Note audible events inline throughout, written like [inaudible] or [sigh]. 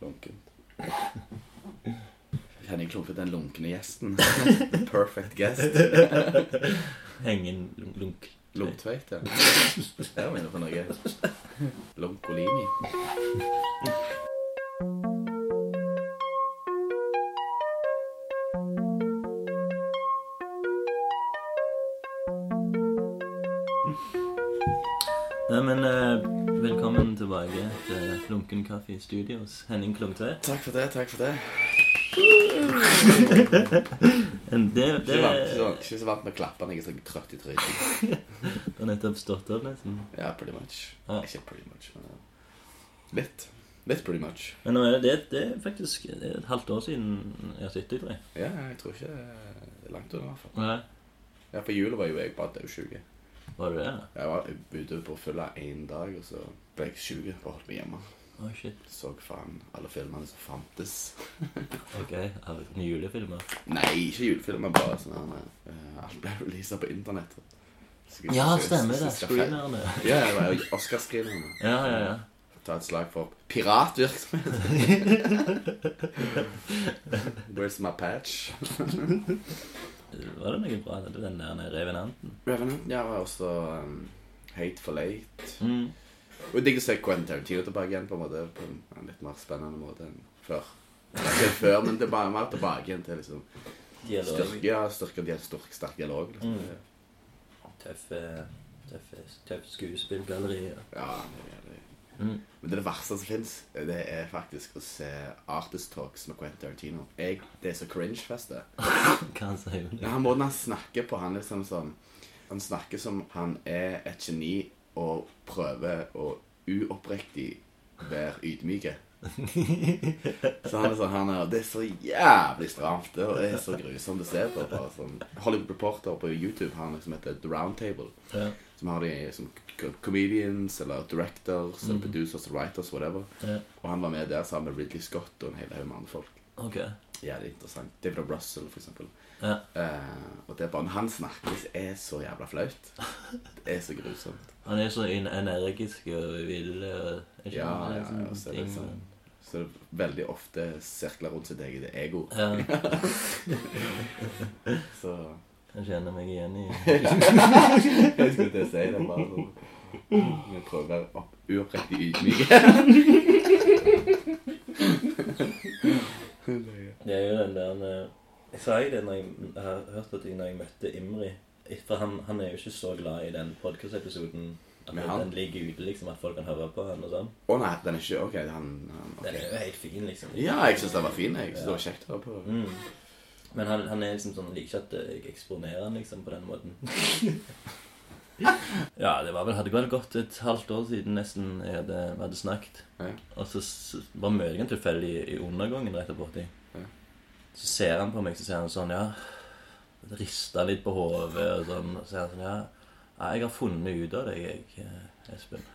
Lunkent. Henning Klumfe, den lunkne gjesten. The [laughs] perfect guest. Hengen lunk- lunk. Lungtveit, ja. [laughs] Der er vi inne på noe. Lunkolini. Lunken Kaffe Studios. Henning Klungtvedt. Takk for det, takk for det. [laughs] En- Det, det, Ikke vant, ikke, vant, ikke så vant med klappene. jeg er så trøtt i trynet. [laughs] det har nettopp stått opp, nesten. Ja, pretty much. Ja. Ikke pretty much, men ja. litt. Litt pretty much. Men nå er det, det er faktisk det er et halvt år siden jeg har sittet, i tre. Ja, jeg tror ikke det er langt unna, i hvert fall. Nei, Ja, på jula var jo jeg bare dødsjuk. var det det? Jeg var ute på fylla én dag, og så ble jeg sjuk og holdt meg hjemme. Å, shit. Så faen alle filmene som fantes. [laughs] Ok, av julefilmer. Nei, ikke julefilmer, bare sånn uh, Alt ble releasa på internett. Ja, stemmer det. Screenerne. Ja, det var Oscar-screenerne. Ja, ja, ja. Ta et slag for piratvirksomhet. [laughs] Where's my patch? Var det noe bra? Den der Revenanten? Revenant ja, var også um, Hate for Late. Mm. Og digg å se Quentin Tarantino tilbake igjen på en måte På en, litt mer spennende måte enn før. Ikke før, men det er bare mer tilbake igjen til liksom styrke, ja, styrke de sterk, sterk dialog. Liksom. Mm. Tøffe, tøffe, tøff skuespillgalleri. Ja, det er det. Mm. Men det, det verste som fins, det er faktisk å se Artist Talks med Quentin Tarantino. Jeg, det er så cringe-fest, det. [laughs] Hva sier? Ja, måten han snakker på, han liksom sånn Han snakker som han er et geni og prøver å uoppriktig være ydmyke. Så han er sånn han er, Det er så jævlig stramt. Det er så grusomt å se på. Bare sånn. Hollywood Reporter på YouTube har han som heter The Round Table. Ja. Som har de som comedians eller directors eller producers eller writers, whatever. Ja. Og han var med der sammen med Ridley Scott og en hel haug med andre folk. Ok. Jævlig interessant. David. Russell, for eksempel. Ja. Eh, og det er bare Når han snakker, det er så jævla flaut. Det er så grusomt. Han er så energisk og vill og er ikke Ja, han ja, liksom ja, så er det ting, sånn. Så det er veldig ofte sirkler rundt sitt eget ego. Ja, [laughs] Så jeg kjenner meg igjen i [laughs] jeg skulle til å si det. bare sånn Jeg prøver å være opp, uoppriktig ydmyk. [laughs] Det er jo den der eh, Jeg sa det når jeg, jeg har hørt at jeg, når jeg møtte Imri For han, han er jo ikke så glad i den podkast-episoden. At Men han- den ligger ute, liksom, at folk kan høre på den og sånn. Å nei, den er ikke OK. Han, han Den er jo helt fin, liksom. Ja, jeg syns den var fin. Jeg synes det var kjekt å høre på. Mm. Men han, han er liksom sånn liker ikke at jeg eksponerer han liksom på den måten. [laughs] ja, det var vel, hadde vel gått et halvt år siden nesten jeg hadde, vi hadde snakket. Ja. Og så s- bare møter jeg han tilfeldig i, i undergangen rett og borti. Så ser han på meg, så sier han sånn, ja Rister litt på hodet og sånn. Og så sier han sånn, ja, ja jeg har funnet ut av deg, jeg, eh, Espen.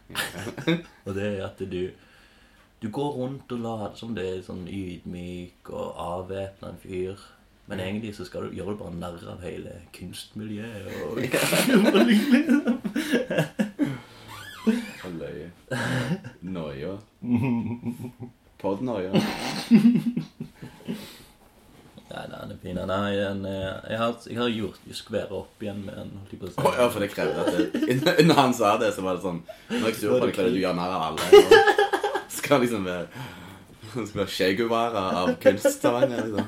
[laughs] og det er at du du går rundt og later som det er sånn ydmyk og avvæpna en fyr. Men egentlig så skal du, gjør du bare narr av hele kunstmiljøet. Og, Og [laughs] løye. [laughs] Noia. Podnoia. Nei, nei, han er fin. Nei, den er- jeg, har, jeg har gjort skværet opp igjen med den. holdt jeg på å si. Å ja, for det krevde at det, [laughs] Når han sa det, så var det sånn Når jeg sur på deg fordi du gjør narr av alle og [laughs] Skal liksom være [laughs] skal være Che Guevara av kunst-Stavanger, liksom.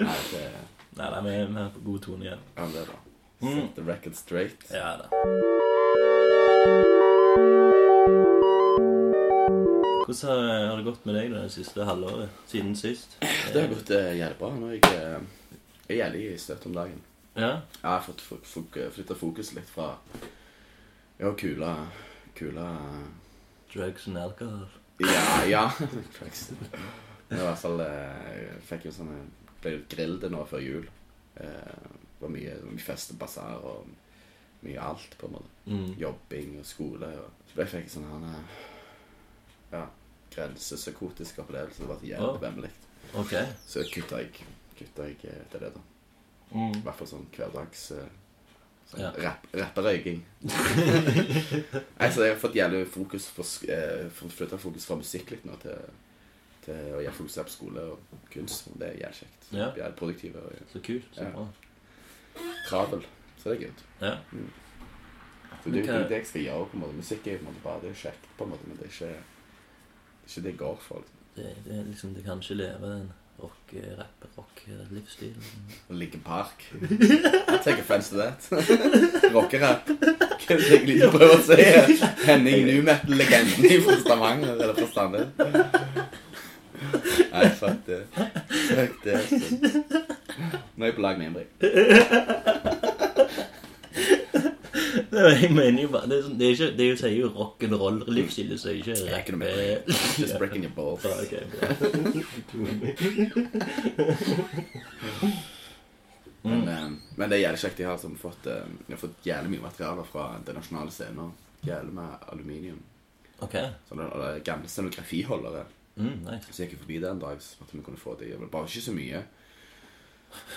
Nei, det Nei, nei, vi vi er på god tone igjen. Ja, det er bra. Set the record straight. Ja da. Hvordan har, har det gått med deg det siste halvåret? Siden sist? Det har gått eh, jævlig bra. Nå er jeg, eh, jeg er jævlig støtt om dagen. Ja? Jeg har fått flytta fokus litt fra Ja, kula Kula Drugs and alcohol? Ja, ja. [laughs] Drugs. Men I hvert fall eh, Jeg fikk jo sånne Ble grillet nå før jul. Det var mye, mye fest og basar og mye alt, på en måte. Mm. Jobbing og skole. Og så ble jeg fikk sånn her grensepsykotisk opplevelse. Det var jævlig vemmelig. Ok. Så kutta jeg, kutta jeg eh, til det, da. Mm. I hvert fall sånn hverdags eh, Sånn Ja. Rapp, rapperøyking. [laughs] Nei, så jeg har fått jævlig fokus på eh, flytta fokus fra musikk litt nå til, til å gjøre fokus på skole og kunst. Det er jævlig kjekt. Ja. Er produktive og Så kult. Så Ja. travel. Så det er gøy. Ja. Så det, det jo er det jeg skal gjøre. på en måte Musikk er på en måte bare det er kjekt, på en måte, men det er ikke det, er ikke det går for. Det, det er liksom Det kan ikke leve den rock, rapp, rock-livsstilen. Linkin Park. Take offense to that. [laughs] Rockerapp. Hva er det jeg liker å prøve å si? Henning New Metal-legenden fra Stavanger eller fra Sandnes. Nei, fuck det. Fuck det. altså. Nå er jeg på lag med Ingebrigt. Nei, Jeg mener jo bare Det er, sånn, det er, ikke, det er jo, sier jo rock'n'roll-livsstil, så er det ikke Jeg er ikke noe rapp. med [laughs] Just breaking your balls. Ja, ok, bra. [laughs] Men, eh, men det er jævlig kjekt. Jeg har, liksom fått, eh, jeg har fått jævlig mye materiale fra den nasjonale scenen. Jævlig med aluminium. Ok. Sånne eh, gamle scenografiholdere. Mm, nice. Så jeg gikk forbi det en dag så vi kunne få det. Det var Bare ikke så mye.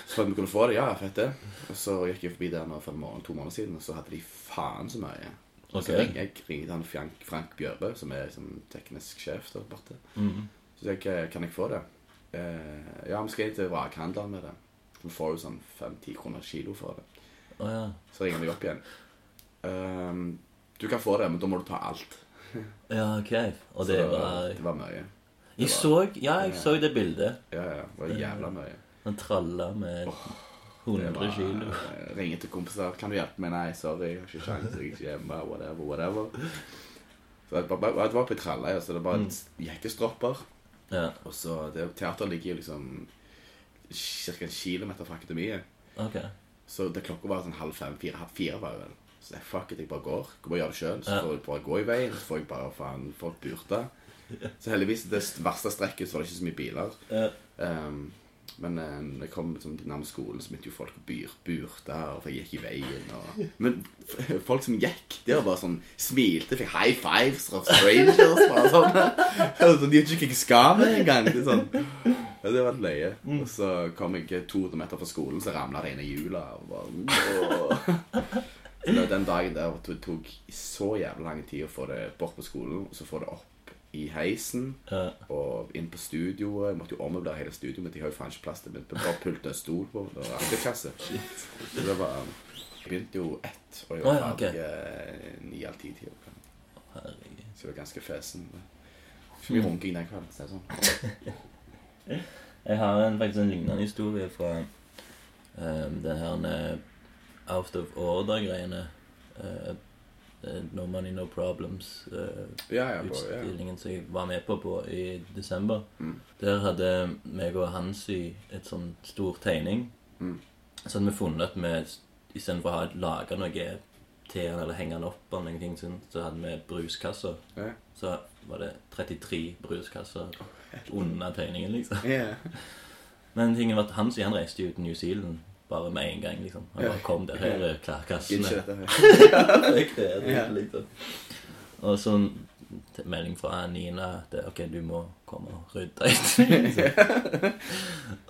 Så at vi kunne få det, ja, fett det. Og så gikk jeg forbi der nå for en måned, to måneder siden, og så hadde de faen så mye. Og så okay. ringer jeg ringer han Frank, Frank Bjørbø, som er liksom, teknisk sjef der borte. Mm. Så jeg eh, kan jeg få det? Eh, ja, vi skal inn til vrakhandleren med det. Vi får jo sånn fem-ti kroner kilo for det. Oh, ja. Så ringer de opp igjen. Um, du kan få det, men da må du ta alt. Ja, ok. Og Så det var det var mye. Jeg så Ja, jeg så det bildet. Ja, ja, det var jævla mye. Han tralla med Det 100 kilo. eh, Ringe til kompiser. 'Kan du hjelpe meg?' 'Nei, sorry, jeg har ikke sjans, jeg er ikke hjemme.' Whatever, whatever. Så jeg, var, bare- jeg var på Trelløya, så det var Mm. jekkestropper. Ja, Og så det, Teateret ligger jo liksom ca. en kilometer fra akademiet. ok. Så det klokka var sånn halv fem, fire, fire var vel. Så jeg, fuck it, jeg bare går. Jeg bare gjør det sjøl. Så får jeg bare gå i veien. Så får jeg bare faen folk burta. [laughs] Så heldigvis, det verste strekket, så var det ikke så mye biler. Ja. Um, men eh, jeg kom liksom, nærmest skolen, så begynte jo folk å byr, burte, og for jeg gikk i veien. Og... Men folk som gikk, der, bare sånn smilte, fikk high fives fra strangers. Bare sånn. [laughs] Altså, de vet ikke hva jeg skal med engang. Det, sånn. ja, det var et løye. Og så kom jeg 200 meter fra skolen, så ramla det inn i hjula. Så den dagen der det tok så jævlig lang tid å få det bort på skolen, og så få det opp i heisen Ja. og inn på studioet. Jeg måtte jo ommøblere hele studioet mitt. Jeg har jo faen ikke plass til mitt. Bare pult og stol på. Det var arbeidsklasse. Så det var Jeg begynte jo ett, og jeg var Å, ja, ok. ferdig eh, ni av ti tider. Herregud. Så jeg var ganske fesen. Ikke mye runking den kvelden. Så det er sånn. [laughs] Jeg har en, faktisk en lignende historie fra um, den her eh, Out of Order-greiene. Uh, no Money No Problems. eh, Ja, ja, på, ja. utstillingen som jeg var med på, på i desember. Mm. Der hadde meg og Hansi et sånn stor tegning. Mm. Så hadde vi funnet at vi istedenfor å ha laga noe til han eller henge han opp, eller noen ting sånn, så hadde vi bruskasser. Ja. Så var det 33 bruskasser under tegningen, liksom. Yeah. [laughs] Men tingen var at Hansi han reiste jo til New Zealand bare med en gang, liksom. Han bare kom der, her er kla- Gidder kassene. ikke [laughs] dette her. Fikk det, det, liksom. Og så en melding fra Nina at ok, du må komme og rydde etter.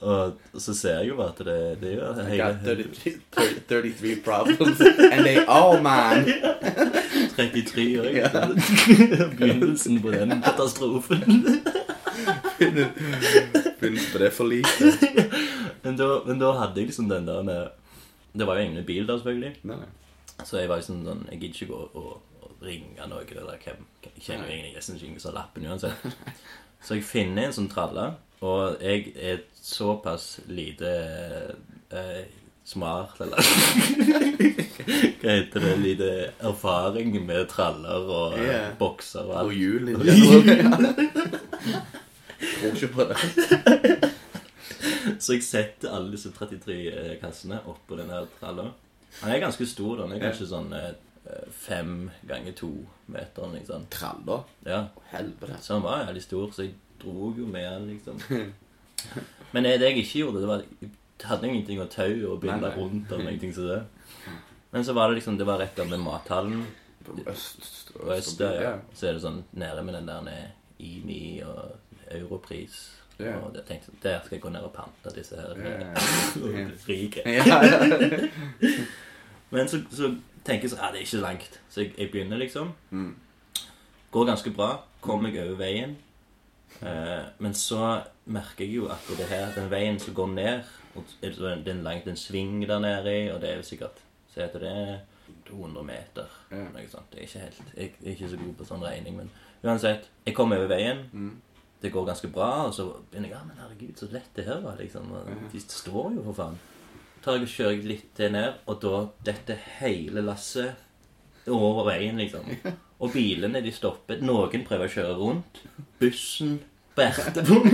[laughs] og så ser jeg jo bare at det, det er jo hele 33, 33 [laughs] problems, and they all mine. 33 år. Ja. Begynnelsen på den katastrofen. begynnelsen på det for lite. Men, da, men da hadde jeg liksom den der med Det var jo ingen bil der, selvfølgelig. Nei, nei. Så jeg var liksom sånn, Jeg gidder ikke gå og, og ringe noen eller hvem. Jeg kjenner jo ingen jeg nesten ikke som lappen uansett. [laughs] Så jeg finner en sånn tralle, og jeg er såpass lite eh, smart, eller [laughs] Hva heter det? Lite erfaring med traller og yeah. Bokser og alt. Og hjul. [laughs] Tror ikke på det. Så jeg setter alle disse 33 eh, kassene oppå denne tralla. Han er ganske stor. Den er kanskje sånn eh, fem ganger to meter. Liksom. Traller. Ja. Helvete. Så han var jævlig stor, så jeg dro jo med han, liksom. [laughs] Men det jeg ikke gjorde, det var Jeg hadde ingenting å tau og binde rundt eller ingenting som det. [laughs] Men så var det liksom Det var rett ved mathallen På øst, øst, øst ja. Så er det sånn nede med den der nede, IMI og Europris. Ja. Og jeg tenkte der skal jeg gå ned og pante disse her. yeah. og bli Rik. Ja, ja. [laughs] Men så, så tenker jeg sånn Ja, det er ikke langt. Så jeg, jeg begynner, liksom. Mm. Går ganske bra. Kommer jeg over veien. Uh, men så merker jeg jo at det her, den veien som går ned og er det så Det er en langt en sving der nede i, og det er jo sikkert se at det er 200 meter. Yeah. Noe sånt. Jeg er ikke helt Jeg er ikke så god på sånn regning, men uansett. Jeg kommer over veien. Mm. Det går ganske bra, og så begynner jeg Ja, men herregud, så lett det her var, liksom. Og De står jo, for faen. tar jeg og kjører litt til ned, og da detter hele lasset over veien, liksom. [laughs] Og bilene, de stopper. Noen prøver å kjøre rundt. Bussen bærte på [laughs]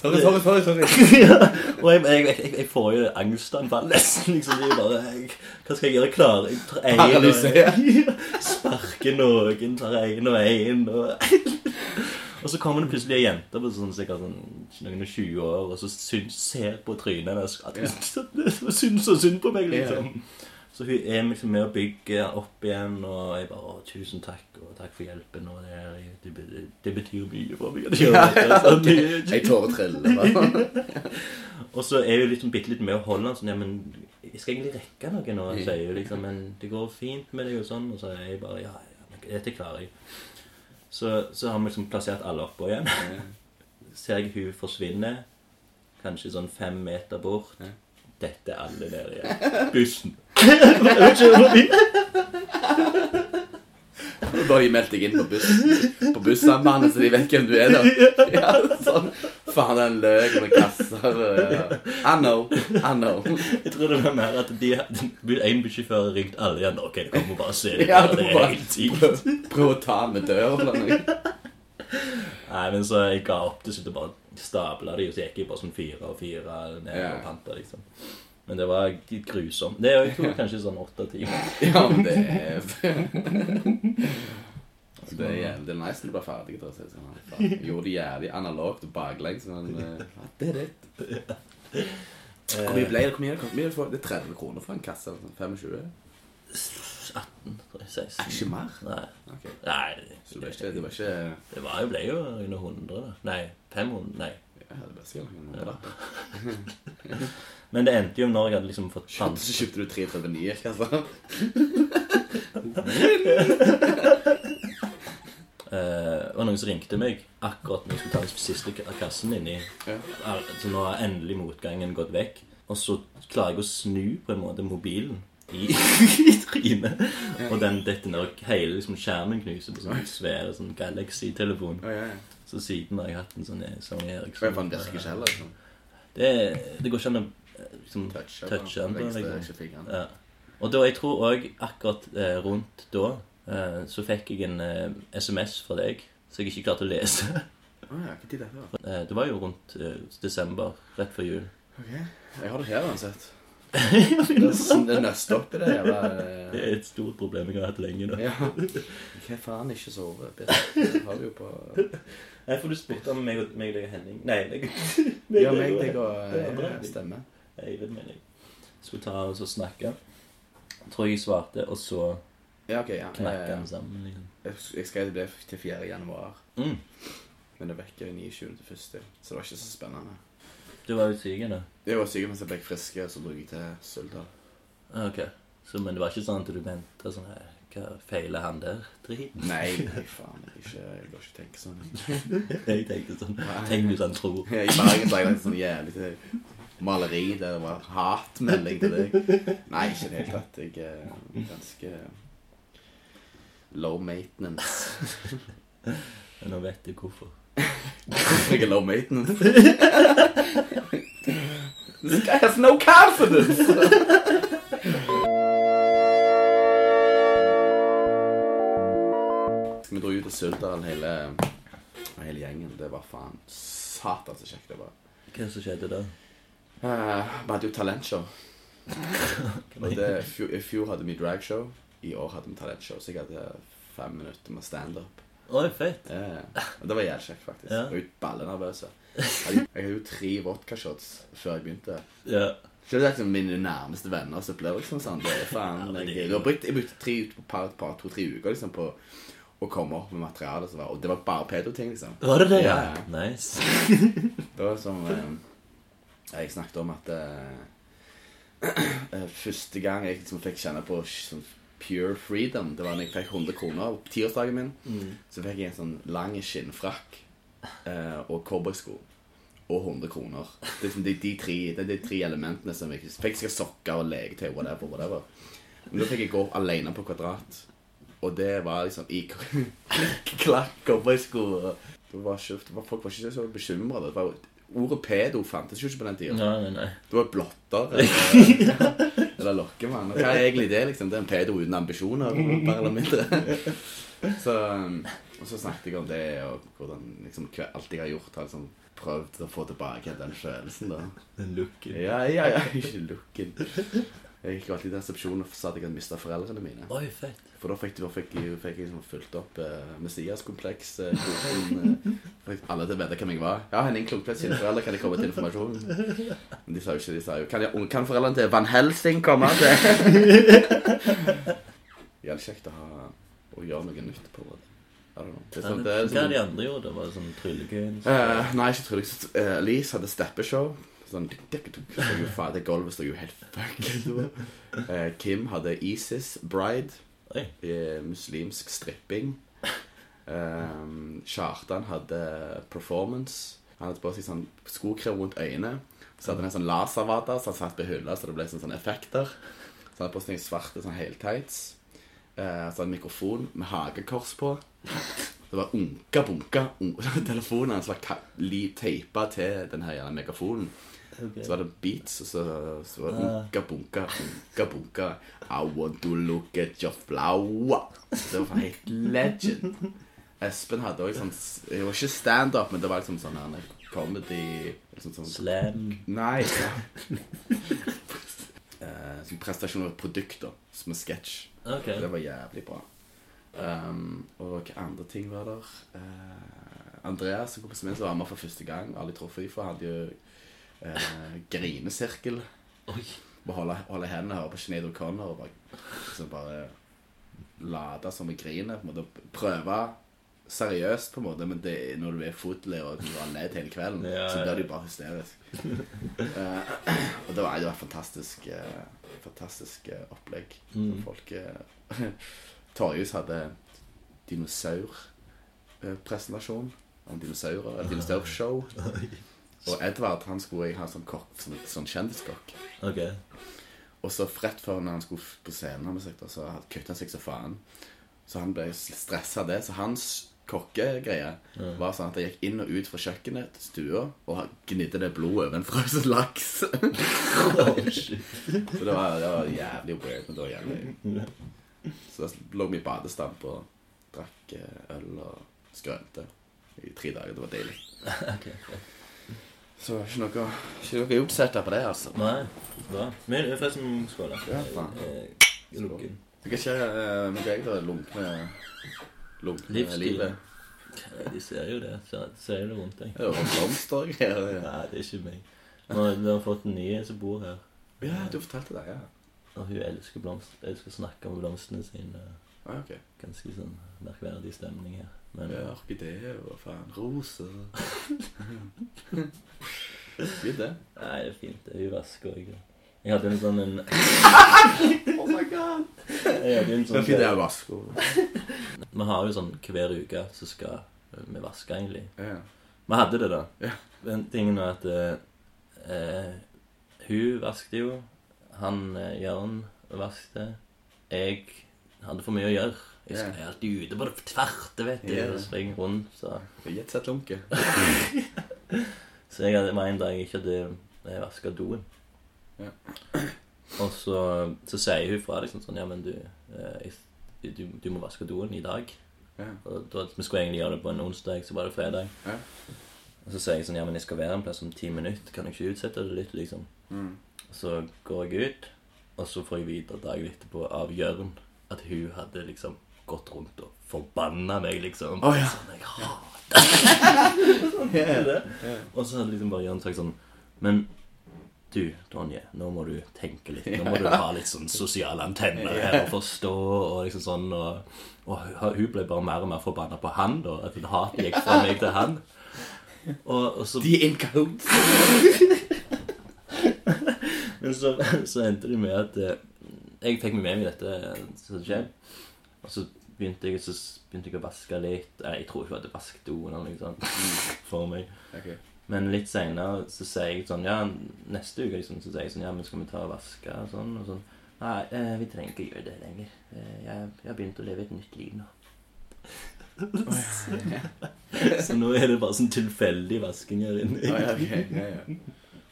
Sorry, sorry, sorry. sorry. [laughs] ja. Og jeg, jeg, jeg, jeg får jo angstanfall nesten. liksom. jeg bare, jeg, Hva skal jeg gjøre? Klarer jeg tar en Paralysere. [laughs] Sparker noen, tar en og en. Og, [laughs] og så kommer det plutselig ei jente på sånn, sikkert sånn, noen og 20 år og så syns, ser på trynet hennes at hun syns så synd på meg, liksom. Så hun er liksom med å bygge opp igjen, og jeg bare å, 'Tusen takk, og takk for hjelpen.' Og det, er- det, det betyr mye for meg. Det Ja, det, ja, så ok. mye. Jeg tårer triller. [laughs] Og så er hun liksom bitte litt med å holde sånn Ja, men jeg skal egentlig rekke noe nå, Mm. sier hun liksom. Men det går fint med deg og sånn. Og så er jeg bare Ja, ja, dette klarer jeg. Så, så har vi liksom plassert alle oppå igjen. [laughs] Ser jeg hun forsvinner, kanskje sånn fem meter bort. Dette er alle nede igjen. [laughs] Bussen. Jeg kjører. Bare de meldte deg inn på bussen På bussambandet, så de vet hvem du er. da ja, sånn. Faen, den løk med kasser ja. I know. I know. Jeg tror det var mer at de, en bussjåfør ringte alle igjen. Ok, det kommer bare å se. Ja, det er bare helt sykt. prøv, prøv å ta den med døra. Nei, men så jeg ga opp til slutt og bare stabla de, og så gikk jeg bare sånn fire og fire ned Ja. og panta, liksom. Men det var grusomt. Det er jo- kanskje sånn åtte timer. [laughs] Ja, men det er [laughs] Det er jævlig nice når du blir ferdig. Da, så sånn, gjorde det jævlig analogt og baklengs, men eh, det er det. [laughs] Hvor mye ble det? Hvor mye, hvor mye det er 30 kroner for en kasse? eller sånn, 25? 18, tror jeg, 16. Er Ikke mer? Nei. Okay. Nei, Så det var ikke, det var ikke det var ble jo under 100, da. Nei, 500, nei. ja, det ble sikkert hundrelapper. Men det endte jo når jeg hadde liksom fått pant. så kjøpte du 339 kasser. uh, det var noen som ringte meg akkurat når jeg skulle ta den siste kassen inni. Ja. Så nå har endelig motgangen gått vekk. Og så klarer jeg å snu på en måte mobilen i, [laughs] i trynet. Og den detter ned, hele liksom, skjermen knuser på sånn svære sånn Galaxy-telefon. Å, ja, ja. Så siden har jeg hatt en sånn eh, Sony Eriksson. jeg virker ikke heller. Liksom. Det, det går ikke an å eh, liksom, Touche. den. Liksom. Ja. Og da, jeg tror òg akkurat eh, rundt da eh, så fikk jeg en eh, SMS fra deg som jeg ikke klarte å lese. [laughs] Oh, ja, det? Eh, det var jo rundt eh, desember, rett før jul. Ok. Jeg har det her uansett. Det er opp i det jævla [laughs] Det eh, er et stort problem jeg har hatt lenge nå. Ja. Hva faen ikke sove? Det har du jo på Nei, for du spurte om meg og, meg, deg og Henning Nei, meg, [laughs] Ja, meg, deg og eh, Stemme. Eivind, mener jeg. Skulle ta og så snakke. Tror jeg svarte, og så Ja, ok. ja. knakk Eh, den sammen. liksom. Jeg skrev det til 4. januar, Mm. men det vekker 29. til 1. Så det var ikke så spennende. Du var jo syk. Jeg var sikkert mens jeg ble frisk, så dro jeg til Suldal. Ah, Ok. Så, men det var ikke sånn at du venta sånn her, Hva feiler han der? Drit. Nei, nei, faen. Jeg, ikke, jeg bør ikke tenke sånn. [laughs] Jeg tenkte sånn Tenk hvis han tror. I Bergen så jeg sånn jævlig til maleri der det var hatmelding til deg. Nei, ikke i det hele tatt. Jeg er ganske low maintenance. [laughs] Nå vet du hvorfor. [laughs] Jeg er low maintenance. This guy has no confidence! Vi dro ut til Suldal, hele, hele gjengen. Det var faen satan så kjekt det var. Hva som skjedde da? Eh, Vi hadde jo talentshow. [laughs] Og det, i fjor, hadde vi dragshow. I år hadde vi talentshow. Så jeg hadde fem minutter med standup. Oi, fett. Ja, det var jævlig kjekt, faktisk. Ja. Og var ballenervøse. ballenervøs. Jeg hadde- jo tre vodkashots før jeg begynte. Ja. Selv liksom mine nærmeste venner så ble det liksom sånn Det er faen Ja, det er jeg, jeg, brukte, jeg brukte tre, ut på par, par to-tre uker liksom på å komme opp med materiale. var- Og det var bare pedo-ting, liksom. Var det det? Ja, ja. Nice. [laughs] Det var som eh, Jeg snakket om at eh, [clears throat] eh, første gang jeg liksom fikk kjenne på sånn pure freedom, det var når jeg fikk 100 kroner på tiårsdagen min. Så fikk jeg en sånn lang skinnfrakk eh, og cowboysko. Og 100 kroner. Det er liksom de, de, tre, det er de tre elementene som jeg fikk sikkert sokker og leketøy, whatever, whatever. Men da fikk jeg gå alene på Kvadrat. Og det var liksom i [laughs] klakk, cowboysko det var ikke, det Folk var ikke så bekymra. Ordet pedo fantes jo ikke på den tida. Nei, nei, nei. Du var blotter [laughs] eller, eller lokkemann. Og Hva er egentlig det? liksom? Det er en pedo uten ambisjoner, mer eller mindre. [laughs] Så, um, og så snakket jeg om det, og hvordan liksom, alt jeg har gjort, har liksom prøvd å få tilbake den følelsen. da. Den looken. Ja, ja, ja, [laughs] ikke looken. Jeg gikk alltid i resepsjonen og sa at jeg hadde mista foreldrene mine. Oi, fett. For da fikk, fikk, jeg, fikk jeg liksom fulgt opp eh, Messias-kompleks. Eh, eh, fikk alle til å vite hvem jeg var. Ja, Henning Klungtvedt sine foreldre, kan de komme til informasjon? Men de sa jo ikke de sa jo Kan, jeg, kan foreldrene til Van Helsing komme til? [laughs] Jævlig kjekt å ha Å gjøre noe nytt på det. Det er sånn, det er Hva sånn, de andre gjorde? Var det sånn tryllekunst? Eh, nei, ikke tryllekunst. Uh, Elise hadde steppeshow. Sånn dik, dik, dik, jo, faen, Det gulvet står jo helt fucked. Uh, Kim hadde Isis Bride. Eh, muslimsk stripping. Um, Kjartan hadde performance. Han hadde på seg sånn skokrem rundt øynene. Så hadde han en sånn laservater så han satt på hylla, så det ble sånne, sånn effekter. Så han hadde på seg svarte sånn heltights. Uh, så en mikrofon med hagekors på. Det var unka bunka un [laughs] telefonen hans var teipa til den her jævla megafonen. Okay. Så var det beats, og så, så var det unka bunka, unka bunka I want to look at your flower. Det var helt legend. Espen hadde også sånn Det var ikke standup, men det var liksom sånn her comedy liksom sånn, Slam. Nei. Eh, sånn prestasjon av produkter, som en sketsj. Okay. Det var jævlig bra. Um, og hva andre ting var der? Uh, Andreas, kompisen min, som var med for første gang, dem før, hadde jo uh, grinesirkel. Oi. Bare holde, holde hendene og høre på Sinead O'Connor og bare, liksom bare lade som vi griner. Prøve seriøst, på en måte, men det, når du er fotlig og du har ledd hele kvelden, Ja, så blir jo bare hysterisk. uh, og det var, det var fantastisk uh, Fantastisk uh, opplegg. Mm. Folk uh, [laughs] Torjus hadde dinosaurpresentasjon om dinosaurer. Eller dinosaurshow. [laughs] Og Edvard han skulle jeg ha som kokk, sånn, sånn kjendiskokk. Ok. Og så rett før når han skulle på scenen, så kutta han seg så faen. Så han ble stressa av det. Så hans kokkegreie var sånn at jeg gikk inn og ut fra kjøkkenet til stua og gnidde det blodet over en frossen laks. Oh, [laughs] så det var, det var jævlig weird, men det var jævlig Så lå vi i badestamp og drakk eh, øl og skrønte i tre dager. Det var deilig. Så ikke noe, ikke noe utsetta på det, altså. Nei, bra. Men forresten, skål. Ja, faen. Lunken. Lukken. Jeg er ikke uh, med deg, da. Lunkne Lunkne Livsstil. livet. Eh, De ser jo det. Ser, ser jo det rundt deg. Det jo blomster og greier. Ja. Nei, det er ikke meg. Nå, vi har fått en ny som bor her. ja, du fortalte det, ja. Og hun elsker blomster. Elsker å snakke om blomstene sine. Ah, okay. Ganske sånn merkverdig stemning her. Men Ja, orkideer og faen. Roser. [laughs] Fint, det. Nei, det er fint. Hun vasker òg. Jeg hadde en sånn en [laughs] Oh my god. Jeg Det sånn er fint vasko. [laughs] Vi har jo sånn hver uke så skal vi vaske, egentlig. Ja. Vi hadde det, da. Ja. Men tingen er at eh, eh, Hun vasket jo. Han eh, Jørn vasket. Jeg hadde for mye å gjøre. Jeg Ja. yeah. alltid ute på det tverte, vet du. Yeah. Springe springer rundt. Så, Jetset-lunke. [laughs] så jeg hadde var en dag jeg ikke hadde vaska vasket doen. Ja. Og så, så sier hun fra liksom sånn Ja, men du, eh, du, du må vaske doen i dag. Ja. Og da, vi skulle egentlig gjøre det på en onsdag, så var det fredag. Ja. Og så sier jeg sånn Ja, men jeg skal være en plass om ti minutter. Kan jeg ikke utsette det litt, liksom? Mm. Så går jeg ut, og så får jeg vite dagen etterpå av Jørn at hun hadde liksom gått rundt og forbanna meg, liksom. Å, ja. Sånn, jeg hater [laughs] det. Og så hadde liksom bare Jørn sagt sånn Men du, Tonje, nå må du tenke litt. Nå må du [laughs] ha litt sånn sosiale antenner her og forstå og liksom sånn. Og, og hun- hun ble bare mer og mer forbanna på han, da. At hatet gikk fra meg til han. Og, og så De incodes. [laughs] Men så, så endte det med at eh, jeg fikk meg med meg dette som skjedde. Og så begynte jeg, så begynte jeg å vaske litt. Jeg tror ikke jeg hadde vasket doen eller noe sånt [laughs] for meg. Ok. Men litt seinere så sier jeg sånn Ja, neste uke liksom, så sier jeg sånn Ja, men skal vi ta og vaske og sånn? Og sånn Nei, eh, vi trenger ikke gjøre det lenger. Eh, jeg, jeg har begynt å leve et nytt liv nå. [laughs] Så nå er det bare sånn tilfeldig vasking her inne. Ah, ja, okay, ja, ja.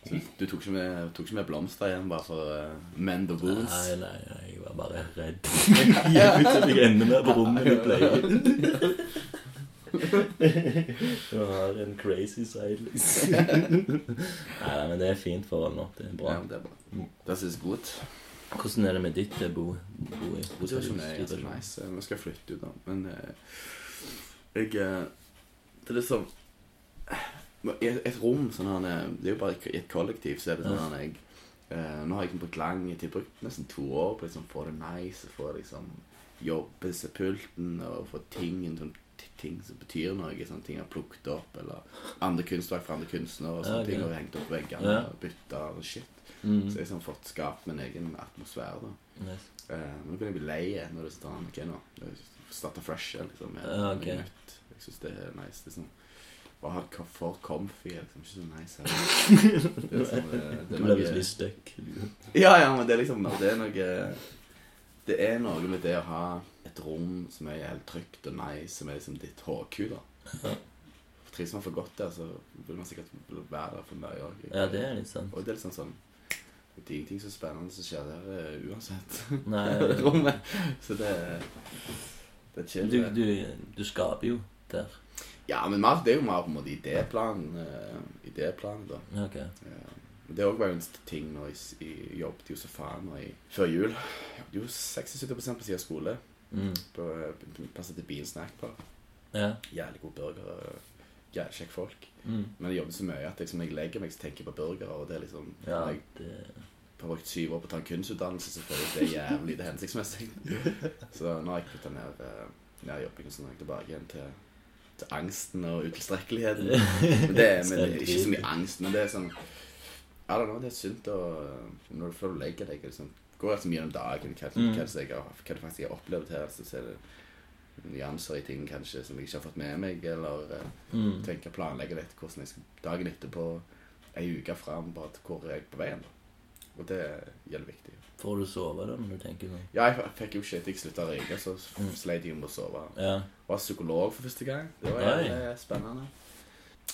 Så du tok ikke med, tok ikke med blomster igjen bare for uh, mend the wounds? Nei, nei, nei, jeg var bare redd. [laughs] Jeg fikk enda mer på rommet mitt pleier. [laughs] [laughs] Du har en crazy side, liksom. Nei, [laughs] nei, men det er fint forhold nå. Det er bra. Ja, det er bra. Das ist gut. Hvordan er det med ditt eh, bo? bo i Situasjonen er ganske nice. Vi skal flytte ut, da. Men eh, jeg eh, Det er liksom et, et rom sånn her Det er jo bare i et kollektiv, så er det sånn her jeg eh, Nå har jeg brukt lang tid. Brukt nesten to år på å liksom, få det nice. Få liksom jobbe seg pulten og få ting sånn, ting som betyr noe. Sånne ting jeg har plukket opp, eller andre kunstverk fra andre kunstnere. Og sånne Ja, ting Og hengt opp veggene Ja. og bytta og shit. Mm. Så jeg har liksom fått skapt min egen atmosfære. da. Eh, nå begynner jeg å bli lei når det er sånn Ok, nå Starte fresh. Liksom, med Ja, ok. nytt. Jeg syns det er nice. liksom det for comfy liksom ikke så nice. Her. [laughs] Det er sånn, eh, det Du ble noe litt stuck. Ja, ja, men det er liksom Det er noe Det er noe med det å ha et rom som er helt trygt og nice, som er liksom ditt da. Ja. Trives man for godt der, så vil man sikkert være der for mye òg. Ja, det er litt sant. Og det er litt sånn Det er ingenting så spennende som skjer der uh, uansett. Nei, [laughs] rommet. Så det Det er chill. du, du, du skaper jo der. Ja, men det er jo mer på en måte idéplanen. Uh, idéplanen da. Ja, Ok. Ja. Det òg var jo en ting når jeg, jeg jobbet jo så faen i, før jul. Jeg jobbet jo 76 på siden av skole. Mm. På uh, til Bil Snack Bar. Ja. Jævlig god burger. Jævlig kjekke folk. Mm. Men jeg jobber så mye at liksom, når jeg legger meg, så tenker jeg på burgere. Og det er liksom Ja, Jeg det har brukt syv år på å ta en kunstutdannelse, så føler jeg det er jævlig det er hensiktsmessig. [laughs] Så nå har jeg putta ned, uh, ned jobbingen, så nå er jeg tilbake igjen til, til angsten og utilstrekkeligheten. [laughs] Men det men, det er ikke så mye angst, men det er sånn I don't know, det er sunt å Når du føler du legger deg liksom, Går mye gjennom dagen, hva, Mm. hva, jeg har- hva det faktisk jeg har opplevd her, så ser det nyanser i ting kanskje som jeg ikke har fått med meg, eller uh, mm. tenker planlegge litt hvordan jeg skal dagen etterpå, ei uke fram, bare hvor er jeg på veien. Og det gjelder viktig. Får du sove da når du tenker sånn? Ja, jeg fikk jo shit. Jeg slutta å røyke, så Mm. sleit jeg med å sove. Ja. Var psykolog for første gang. Det var Oi. spennende.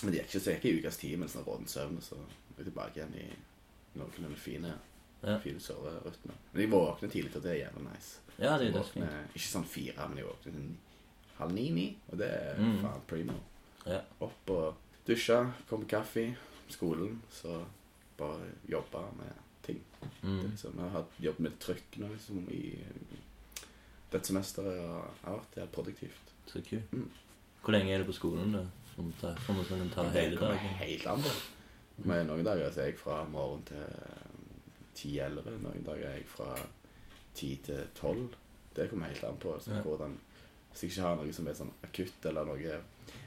Men det gikk ikke så jeg gikk i ukas tid med sånn råden søvn, så tilbake igjen i noenlunde fine, Ja. fine soverytme. Men jeg våkner tidlig, og det er jævlig nice. ja, det er dødsfint. våkner, ikke sånn fire, men jeg våkner sånn halv ni-ni, og det er Mm. faen primo. Ja. Opp og dusje, komme kaffe, skolen, så bare jobbe med ting. Det Mm. liksom, jeg har hatt jobb med trykk nå liksom, i dette semesteret, har vært helt produktivt. Så kult. Mm. Hvor lenge er du på skolen, da? Som tar, som tar hele dagen? Det kommer helt an på. Men noen dager så er jeg fra morgen til 10-11. Noen dager er jeg fra 10 til 12. Det kommer helt an på så Ja. hvordan Hvis jeg ikke har noe som er sånn akutt eller noe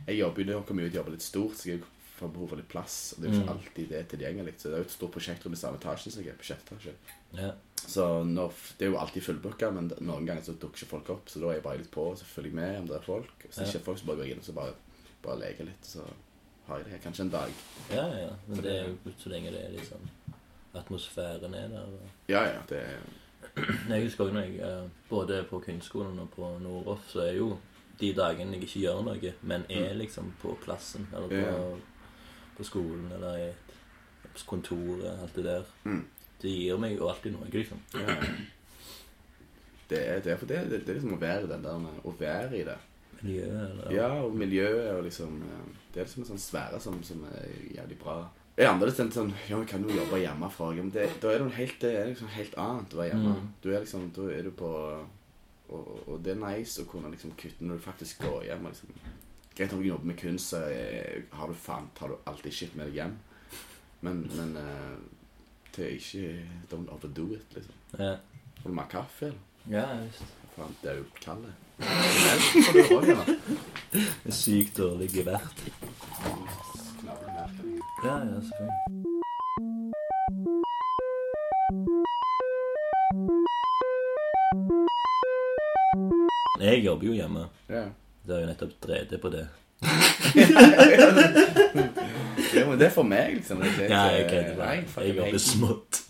Jeg jobber jo mye, jeg ut og jobber litt stort, så jeg får behov for litt plass. Og det er jo ikke Mm. alltid det er tilgjengelig. Så det er jo et stort prosjektrom i samme etasje som jeg er på sjette. Ja. Så når, Det er jo alltid fullbooka, men noen ganger så dukker ikke folk opp. Så da er jeg bare litt på, så følger jeg med om det er folk. Hvis det ikke er folk, så bare går jeg inn og så bare, bare leker litt. Så her kanskje en dag. ja, ja. Men det er jo så lenge det er liksom Atmosfæren er der. Og... Ja, ja, det er [clears throat] Jeg husker også når jeg eh, både på kunstskolen og på Noroff, så er jo de dagene jeg ikke gjør noe, men er liksom på plassen, eller på, Ja. på skolen, eller i et, kontor alt det der. Mm. Det gir meg jo alltid noe, liksom. ja. Det er, det er for det, det, det er liksom å være i den der Å være i det. Miljø, eller Ja, og miljøet og liksom eh, Det er liksom en sånn sfære som, som er jævlig bra. Jeg er annerledes enn sånn Ja, vi kan jo jobbe hjemmefra. Men det, da er det, helt, det er liksom helt annet å være hjemme. Mm. Du er liksom, Da er du på og, og det er nice å kunne liksom kutte når du faktisk går hjem. liksom Greit om du jobber med kunst, så er, har du faen tar du alltid shit med deg hjem. Men, men eh, det er ikke Don't overdo it, liksom. Ja, Vil du mer kaffe, eller? ja visst. Faen, det er jo kaldt. En sykt dårlig gevert. Ja, ja, selvfølgelig. Jeg jobber jo hjemme. Ja. Det har jo nettopp drevet på det ja, men det er for meg, liksom. Det, det, Ja, jeg kødder bare. Jeg jobber smått.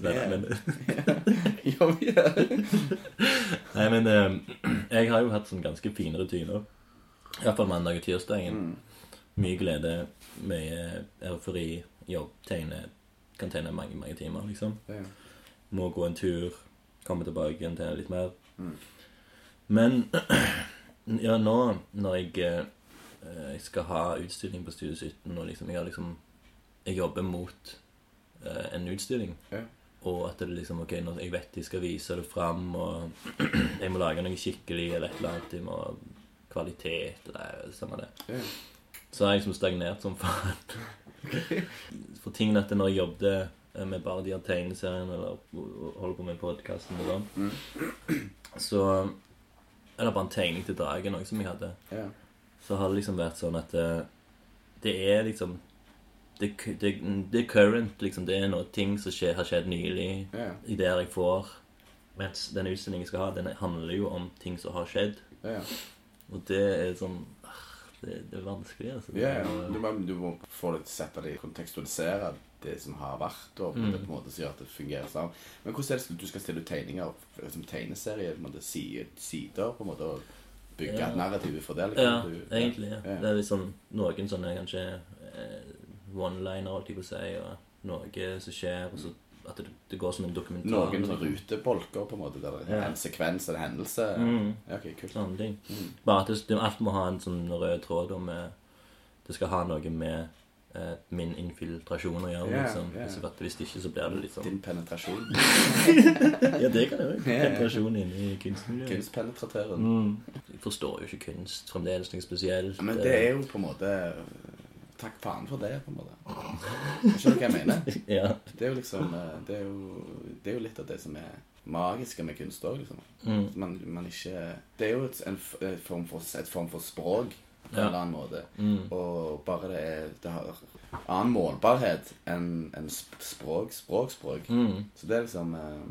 Nei, men eh, jeg har jo hatt sånn ganske fine rutiner. Iallfall mandag og tirsdagen. Mm. Mye glede, mye eufori, jobb, tegne. Kan tegne mange, mange timer, liksom. Ja. Må gå en tur, komme tilbake igjen til litt mer. Mm. Men [clears throat] ja, nå når jeg, eh, jeg skal ha utstilling på Studio 17, og liksom jeg har liksom Jeg jobber mot eh, en utstilling. Ja. Og at det liksom Ok, når jeg vet de skal vise det fram, og [clears throat] jeg må lage noe skikkelig eller et eller annet. Jeg må kvalitet og det er samme det. Ja. Så har jeg liksom stagnert som faen. [laughs] For tingen at når jeg jobbet eh, med bare de her tegneseriene eller holder på med podkasten og sånn, Mm. så Eller bare en tegning til dragen òg som jeg hadde. Ja. Så har det liksom vært sånn at det, det er liksom det, det, det er current, liksom. Det er noe ting som skje, har skjedd nylig. Ja. Ideer jeg får. Mens den utstillingen jeg skal ha, den handler jo om ting som har skjedd. Ja. Og det er sånn ah, Det, det er vanskelig, altså. Ja, ja. Du, må, du må få det sette det i kontekstualisere det som har vært, og på Mm. en måte så gjør at det fungerer sammen. Men hvordan er det du skal stille ut tegninger som tegneserie? På en måte, sider, på en måte, og bygge et narrativ ut fra det? Ja, du- egentlig. Ja. Det er liksom noen sånne kanskje eh, one-liner, holdt jeg på å si, og noe som skjer, og så at det, det går som en dokumentar. Noen sånne rutebolker, på en måte, der det er en sekvens eller en hendelse. Mm. Ja, ok, kult. Sånne ting. Mm. Bare at det, alt må ha en sånn rød tråd om eh, Det skal ha noe med min infiltrasjon å gjøre. Ja, liksom. Yeah, Så at hvis ikke, så blir det litt sånn Din penetrasjon. [laughs] Ja, det kan det òg. Penetrasjon inne i kunstmiljøet. Kunstpenetratøren. Mm. Jeg forstår jo ikke kunst fremdeles noe spesielt. Men det er jo på en måte Takk faen for det, på en måte. Skjønner du hva jeg mener? [laughs] Ja. Det er jo liksom eh, Det er jo, det er jo litt av det som er magiske med kunst òg, liksom. Mm. Man, man ikke Det er jo et, en, et, form for, et form for språk på en eller annen måte. Mm. Og bare det er Det har annen målbarhet enn en språk, språk, språk. Mm. Så det er liksom eh,